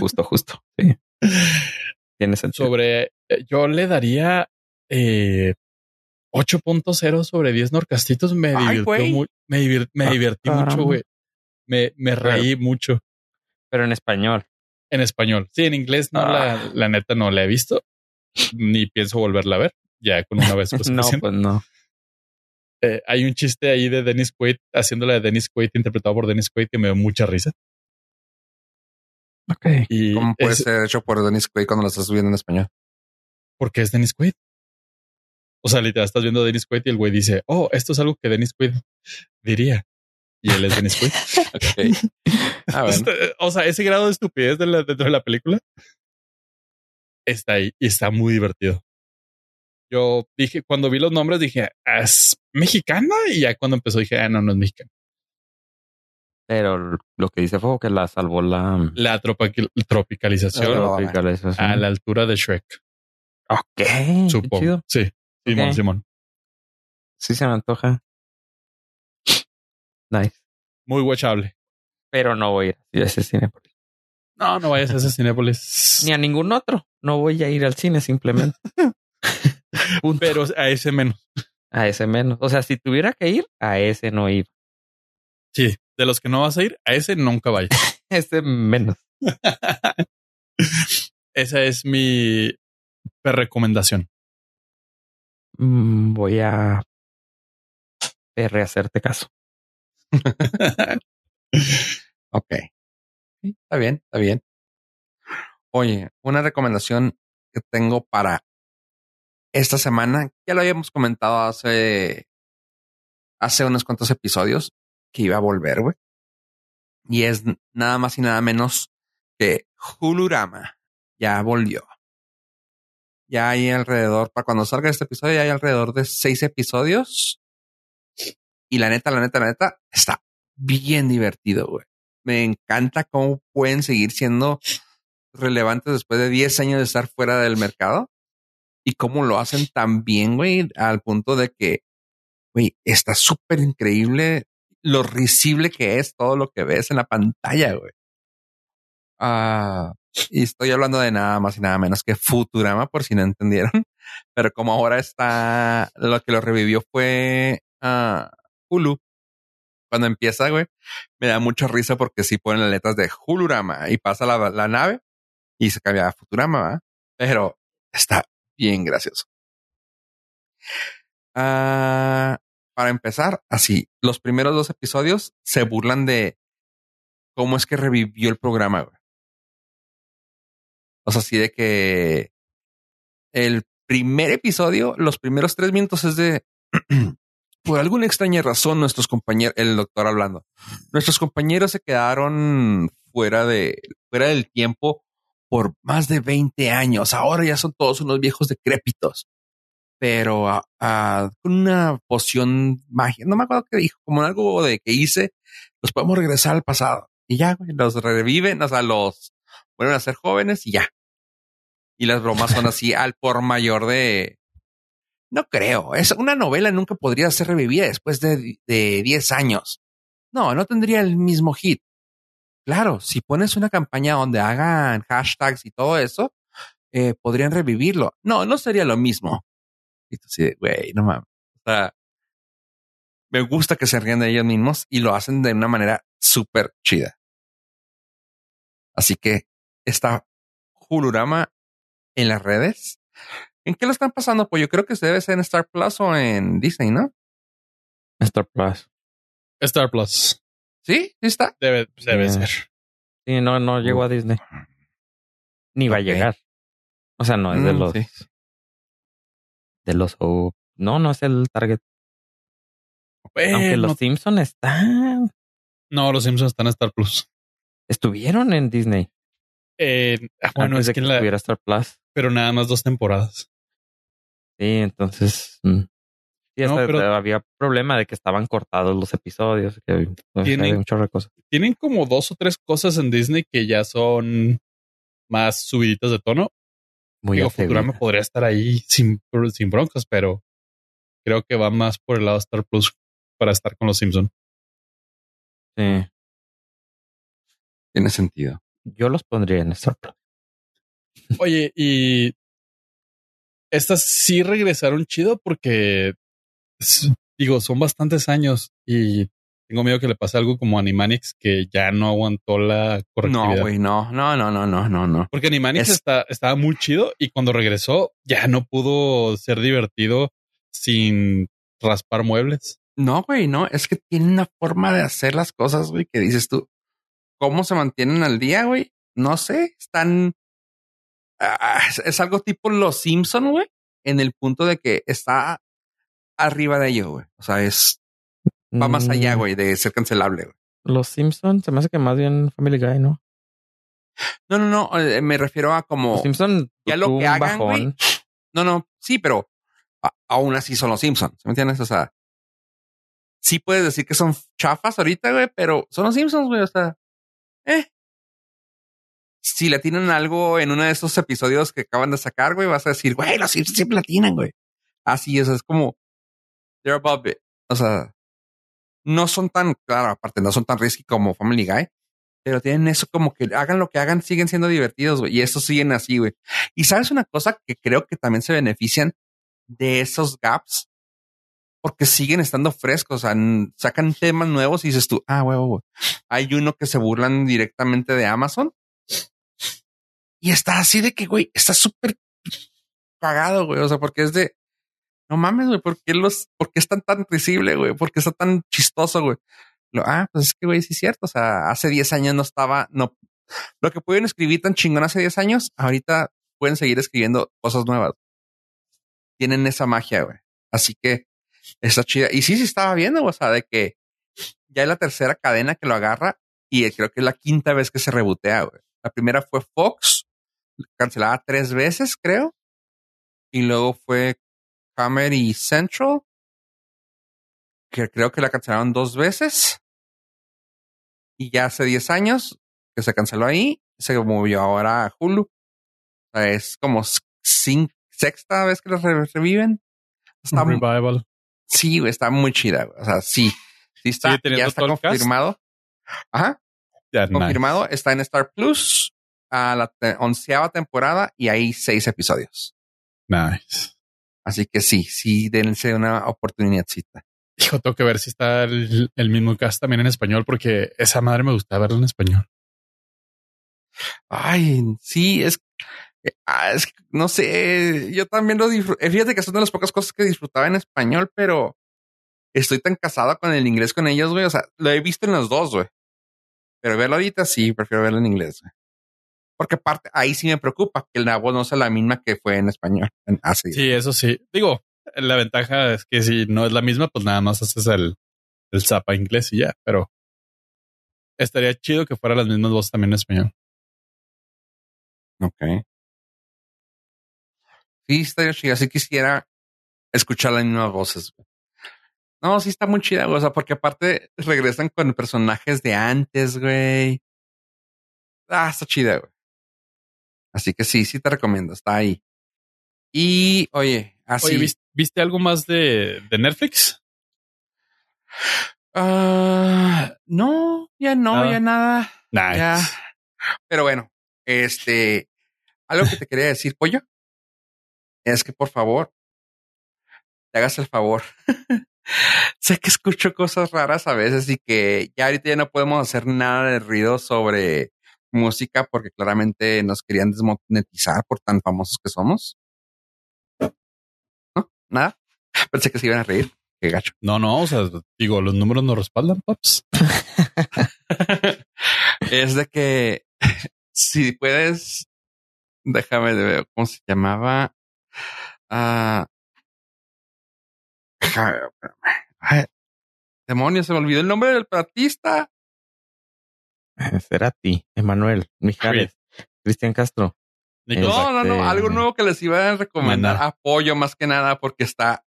Speaker 3: Justo, justo. Sí. (laughs) Tiene sentido.
Speaker 2: Sobre, eh, yo le daría eh, 8.0 sobre 10 norcastitos. Me
Speaker 1: Ay,
Speaker 2: divirtió muy, me, divir- me
Speaker 3: Ah,
Speaker 2: divertí
Speaker 3: caramba.
Speaker 2: mucho, güey. Me, me reí mucho
Speaker 3: Pero en español.
Speaker 2: en español. Sí, en inglés no, la,
Speaker 3: Ah.
Speaker 2: la neta no la he visto. Ni pienso volverla a ver. Ya con una vez. (laughs) Pues,
Speaker 3: no, pues no.
Speaker 2: Eh, hay un chiste ahí de Dennis Quaid haciéndola de Dennis Quaid, interpretado por Dennis Quaid, que me dio mucha risa.
Speaker 3: Ok.
Speaker 2: Y
Speaker 1: ¿Cómo puede
Speaker 2: es
Speaker 1: ser hecho por Dennis Quaid cuando lo estás viendo en español?
Speaker 2: porque es Dennis Quaid. O sea, literal, estás viendo a Dennis Quaid y el güey dice, oh, esto es algo que Dennis Quaid diría. Y él es Dennis Quaid. (laughs)
Speaker 1: Ok. Ah, bueno.
Speaker 2: Este, o sea, ese grado de estupidez de la- dentro de la película está ahí y está muy divertido. Yo dije, cuando vi los nombres, dije, "Ah, ¿es mexicana? Y ya cuando empezó dije, ah, no, no es mexicana.
Speaker 3: Pero lo que dice fue que la salvó la
Speaker 2: La tropical- tropicalización
Speaker 1: Ah,
Speaker 3: tropicalización.
Speaker 2: a la altura de Shrek,
Speaker 3: Ok.
Speaker 2: supongo.
Speaker 3: chido.
Speaker 2: Sí, Simón. Simón.
Speaker 3: Sí se me antoja. Nice.
Speaker 2: Muy watchable.
Speaker 3: Pero no voy a ir a ese cine.
Speaker 2: No, no vayas a ese Cinépolis.
Speaker 3: Ni a ningún otro. No voy a ir al cine simplemente. (laughs) (laughs) Punto.
Speaker 2: Pero a ese menos.
Speaker 3: A ese menos. O sea, si tuviera que ir, a ese no iba.
Speaker 2: Sí, de los que no vas a ir, a ese nunca vayas. (laughs)
Speaker 3: Ese menos. (laughs)
Speaker 2: Esa es mi recomendación.
Speaker 3: Mm, voy a rehacerte caso.
Speaker 1: Ok. Está bien, está bien. Oye, una recomendación que tengo para esta semana, ya lo habíamos comentado hace, hace unos cuantos episodios que iba a volver, güey. Y es nada más y nada menos que Hulurama. Ya volvió. Ya hay alrededor, para cuando salga este episodio, ya hay alrededor de seis episodios. Y la neta, la neta, la neta, está bien divertido, güey. Me encanta cómo pueden seguir siendo relevantes después de 10 años de estar fuera del mercado y cómo lo hacen tan bien, güey, al punto de que, güey, está súper increíble lo risible que es todo lo que ves en la pantalla, güey. Ah, y estoy hablando de nada más y nada menos que Futurama, por si no entendieron. (laughs) Pero como ahora está, lo que lo revivió fue ah, Hulu. Cuando empieza, güey, me da mucha risa porque sí ponen las letras de Hulurama y pasa la, la nave y se cambia a Futurama, ¿va? Pero está bien gracioso. Ah, para empezar, así, los primeros dos episodios se burlan de cómo es que revivió el programa. O sea, así de que el primer episodio, los primeros tres minutos es de (clears throat) por alguna extraña razón, nuestros compañeros, el doctor hablando, nuestros compañeros se quedaron fuera de, fuera del tiempo por más de 20 años. Ahora ya son todos unos viejos decrépitos. Pero ah, ah, con una poción mágica, no me acuerdo qué dijo, como algo de que hice, los podemos regresar al pasado. Y ya, güey, los reviven, o sea, los vuelven a ser jóvenes y ya. Y las bromas son así al por mayor de, no creo. Es una novela nunca podría ser revivida después de, de 10 años. No, no tendría el mismo hit. Claro, si pones una campaña donde hagan hashtags y todo eso, eh, podrían revivirlo. No, no sería lo mismo. Y tú sí, güey, no mames. O sea, me gusta que se rían de ellos mismos y lo hacen de una manera súper chida. Así que está Hulurama en las redes. ¿En qué lo están pasando? Pues yo creo que se debe ser en Star Plus o en Disney, ¿no?
Speaker 3: Star Plus.
Speaker 2: Star Plus.
Speaker 1: ¿Sí? ¿Sí está?
Speaker 2: Debe, debe
Speaker 3: Sí.
Speaker 2: ser.
Speaker 3: Sí, no, no llegó a Disney. Ni va a llegar. O sea, no es de
Speaker 1: Mm,
Speaker 3: los.
Speaker 1: sí.
Speaker 3: De los. oh, no, no es el target. Aunque los
Speaker 2: no,
Speaker 3: Simpsons están.
Speaker 2: no, los Simpsons están en Star Plus.
Speaker 3: Estuvieron en Disney.
Speaker 2: Eh, bueno,
Speaker 3: antes
Speaker 2: es
Speaker 3: de
Speaker 2: que,
Speaker 3: que
Speaker 2: la-
Speaker 3: estuviera Star Plus.
Speaker 2: pero nada más dos temporadas.
Speaker 3: Sí, entonces. mm. Sí,
Speaker 2: No,
Speaker 3: hasta
Speaker 2: pero-
Speaker 3: había problema de que estaban cortados los episodios. Que
Speaker 2: Tienen-
Speaker 3: de cosas.
Speaker 2: Como dos o tres cosas en Disney que ya son más subiditas de tono.
Speaker 3: Muy
Speaker 2: Digo, Futurama podría estar ahí sin, sin broncas, pero creo que va más por el lado de Star Plus para estar con los Simpsons.
Speaker 3: Sí.
Speaker 1: Tiene sentido.
Speaker 3: Yo los pondría en Star Plus.
Speaker 2: Oye, y estas sí regresaron chido porque digo, son bastantes años y tengo miedo que le pase algo como Animanics que ya no aguantó la correctividad.
Speaker 1: No, güey, no, no, no, no, no, no, no.
Speaker 2: Porque Animanics
Speaker 1: Es-
Speaker 2: está, estaba muy chido y cuando regresó ya no pudo ser divertido sin raspar muebles.
Speaker 1: No, güey, no. Es que tiene una forma de hacer las cosas, güey, que dices tú. ¿Cómo se mantienen al día, güey? No sé. Están. ah, es, es algo tipo Los Simpson, güey, en el punto de que está arriba de ello, güey. O sea, es va más allá,
Speaker 3: Mm,
Speaker 1: güey, de ser cancelable, güey.
Speaker 3: Los Simpsons, se me hace que más bien Family Guy, ¿no?
Speaker 1: No, no, no. eh, me refiero a como.
Speaker 3: Los Simpsons
Speaker 1: ya lo que hagan, güey. No, no, sí, pero a- aún así son los Simpsons. ¿Me entiendes? O sea, sí puedes decir que son chafas ahorita, güey, pero son los Simpsons, güey. O sea, eh. Si le tienen algo en uno de esos episodios que acaban de sacar, güey, vas a decir, güey, los Simpsons siempre la tienen, güey. Así es, es como they're above it. O sea, no son tan, claro, aparte, no son tan risky como Family Guy, pero tienen eso como que hagan lo que hagan, siguen siendo divertidos, güey. Y estos siguen así, güey. Y sabes una cosa que creo que también se benefician de esos gaps porque siguen estando frescos. O sea, sacan temas nuevos y dices tú, ah, huevo, güey. Hay uno que se burlan directamente de Amazon y está así de que, güey, está súper cagado, güey. O sea, porque es de no mames, güey, ¿por qué los, por qué es tan, tan risible, güey? ¿Por qué está tan chistoso, güey? Lo, ah, pues es que, güey, sí es cierto. O sea, hace 10 años no estaba, no, lo que pudieron escribir tan chingón hace 10 años, ahorita pueden seguir escribiendo cosas nuevas. Tienen esa magia, güey. Así que está chida. Y sí, sí estaba viendo, o sea, de que ya es la tercera cadena que lo agarra y creo que es la quinta vez que se rebotea, güey. La primera fue Fox, cancelada tres veces, creo. Y luego fue Comedy Central, que creo que la cancelaron dos veces. Y ya hace 10 años que se canceló ahí, se movió ahora a Hulu. O sea, es como sexta vez que lo re- reviven. Está,
Speaker 2: revival.
Speaker 1: sí, está muy chida. O sea, sí, sí está,
Speaker 2: ¿Sigue teniendo
Speaker 1: ya está confirmado. Ajá,
Speaker 2: nice.
Speaker 1: confirmado. Está en Star Plus a la te- onceava temporada y hay seis episodios.
Speaker 2: Nice.
Speaker 1: Así que sí, sí, dense una oportunidadcita.
Speaker 2: Hijo, tengo que ver si está el, el mismo cast también en español, porque esa madre me gusta verla en español.
Speaker 1: Ay, sí, es, eh, ah, es no sé, yo también lo disfruto. Fíjate que son de las pocas cosas que disfrutaba en español, pero estoy tan casado con el inglés con ellos, güey. O sea, lo he visto en los dos, güey. Pero verlo ahorita sí, prefiero verlo en inglés, güey. Porque aparte, ahí sí me preocupa que la voz no sea la misma que fue en español. en-
Speaker 2: Sí, eso sí. Digo, la ventaja es que si no es la misma, pues nada más haces el, el zapa inglés y ya, pero estaría chido que fuera las mismas voces también en español.
Speaker 1: Ok. Sí, estaría chida. Así quisiera escuchar las mismas voces. No, sí está muy chida, güey. O sea, porque aparte regresan con personajes de antes, güey. Ah, está chida, güey. Así que sí, sí te recomiendo. Está ahí. Y, oye, así.
Speaker 2: Oye, ¿viste, viste algo más de, de Netflix?
Speaker 1: Ah, no, ya no, ya nada.
Speaker 2: Nice.
Speaker 1: Ya. Pero bueno, este, algo que te quería decir, pollo, es que por favor, te hagas el favor. (laughs) sé que escucho cosas raras a veces y que ya ahorita ya no podemos hacer nada de ruido sobre música porque claramente nos querían desmonetizar por tan famosos que somos. ¿No? Nada. (laughs) Pensé que se iban a reír. Qué gacho.
Speaker 2: No, no, o sea, digo, los números nos respaldan, paps. (laughs)
Speaker 1: es de que (laughs) si puedes, déjame de ver cómo se llamaba. Ay, demonios, se me olvidó el nombre del artista. (laughs)
Speaker 3: Será ti, Emanuel, Mijares, Cristian Castro.
Speaker 1: No, no, no,
Speaker 3: Este-
Speaker 1: algo nuevo que les iba a recomendar. Apoyo más que nada porque está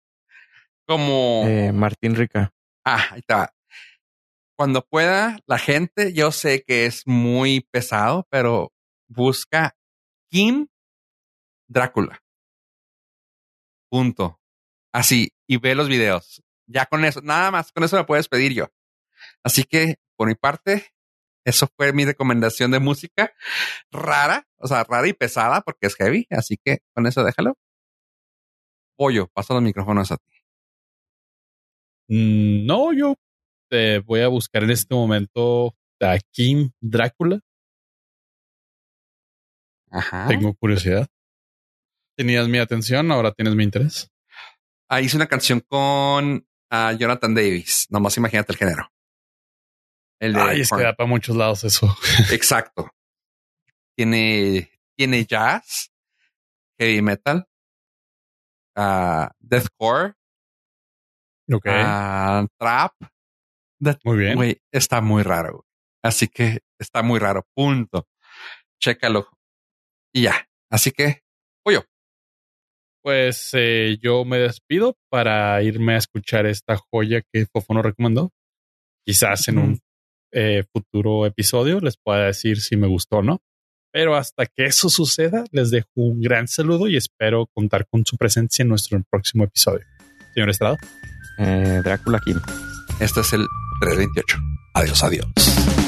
Speaker 1: como.
Speaker 3: Eh, Martín Rica.
Speaker 1: Ah, ahí está. Cuando pueda, la gente, yo sé que es muy pesado, pero busca King Drácula. Punto. Así, y ve los videos. Ya con eso, nada más, con eso me puedes pedir yo. Así que, por mi parte, eso fue mi recomendación de música rara, o sea, rara y pesada porque es heavy. Así que con eso déjalo. Pollo, paso los micrófonos a ti.
Speaker 2: Mm, No, yo te voy a buscar en este momento a Kim Drácula.
Speaker 1: Ajá.
Speaker 2: Tengo curiosidad. Tenías mi atención, ahora tienes mi interés.
Speaker 1: Ah, hice una canción con ah, Jonathan Davis. Nomás imagínate el género. El de
Speaker 2: Ay, es que da para muchos lados eso. (laughs)
Speaker 1: Exacto. Tiene, tiene jazz, heavy metal, ah, deathcore,
Speaker 2: Ok,
Speaker 1: ah, trap.
Speaker 2: Muy bien.
Speaker 1: Güey, está muy raro. Así que está muy raro. Punto. Chécalo. Y ya. Así que, pollo.
Speaker 2: Pues eh, yo me despido para irme a escuchar esta joya que Fofo nos recomendó. Quizás en un eh, futuro episodio les pueda decir si me gustó o no. Pero hasta que eso suceda, les dejo un gran saludo y espero contar con su presencia en nuestro próximo episodio. Señor Estrada.
Speaker 3: Eh, Drácula Kim.
Speaker 1: Este es el 328. Adiós, adiós.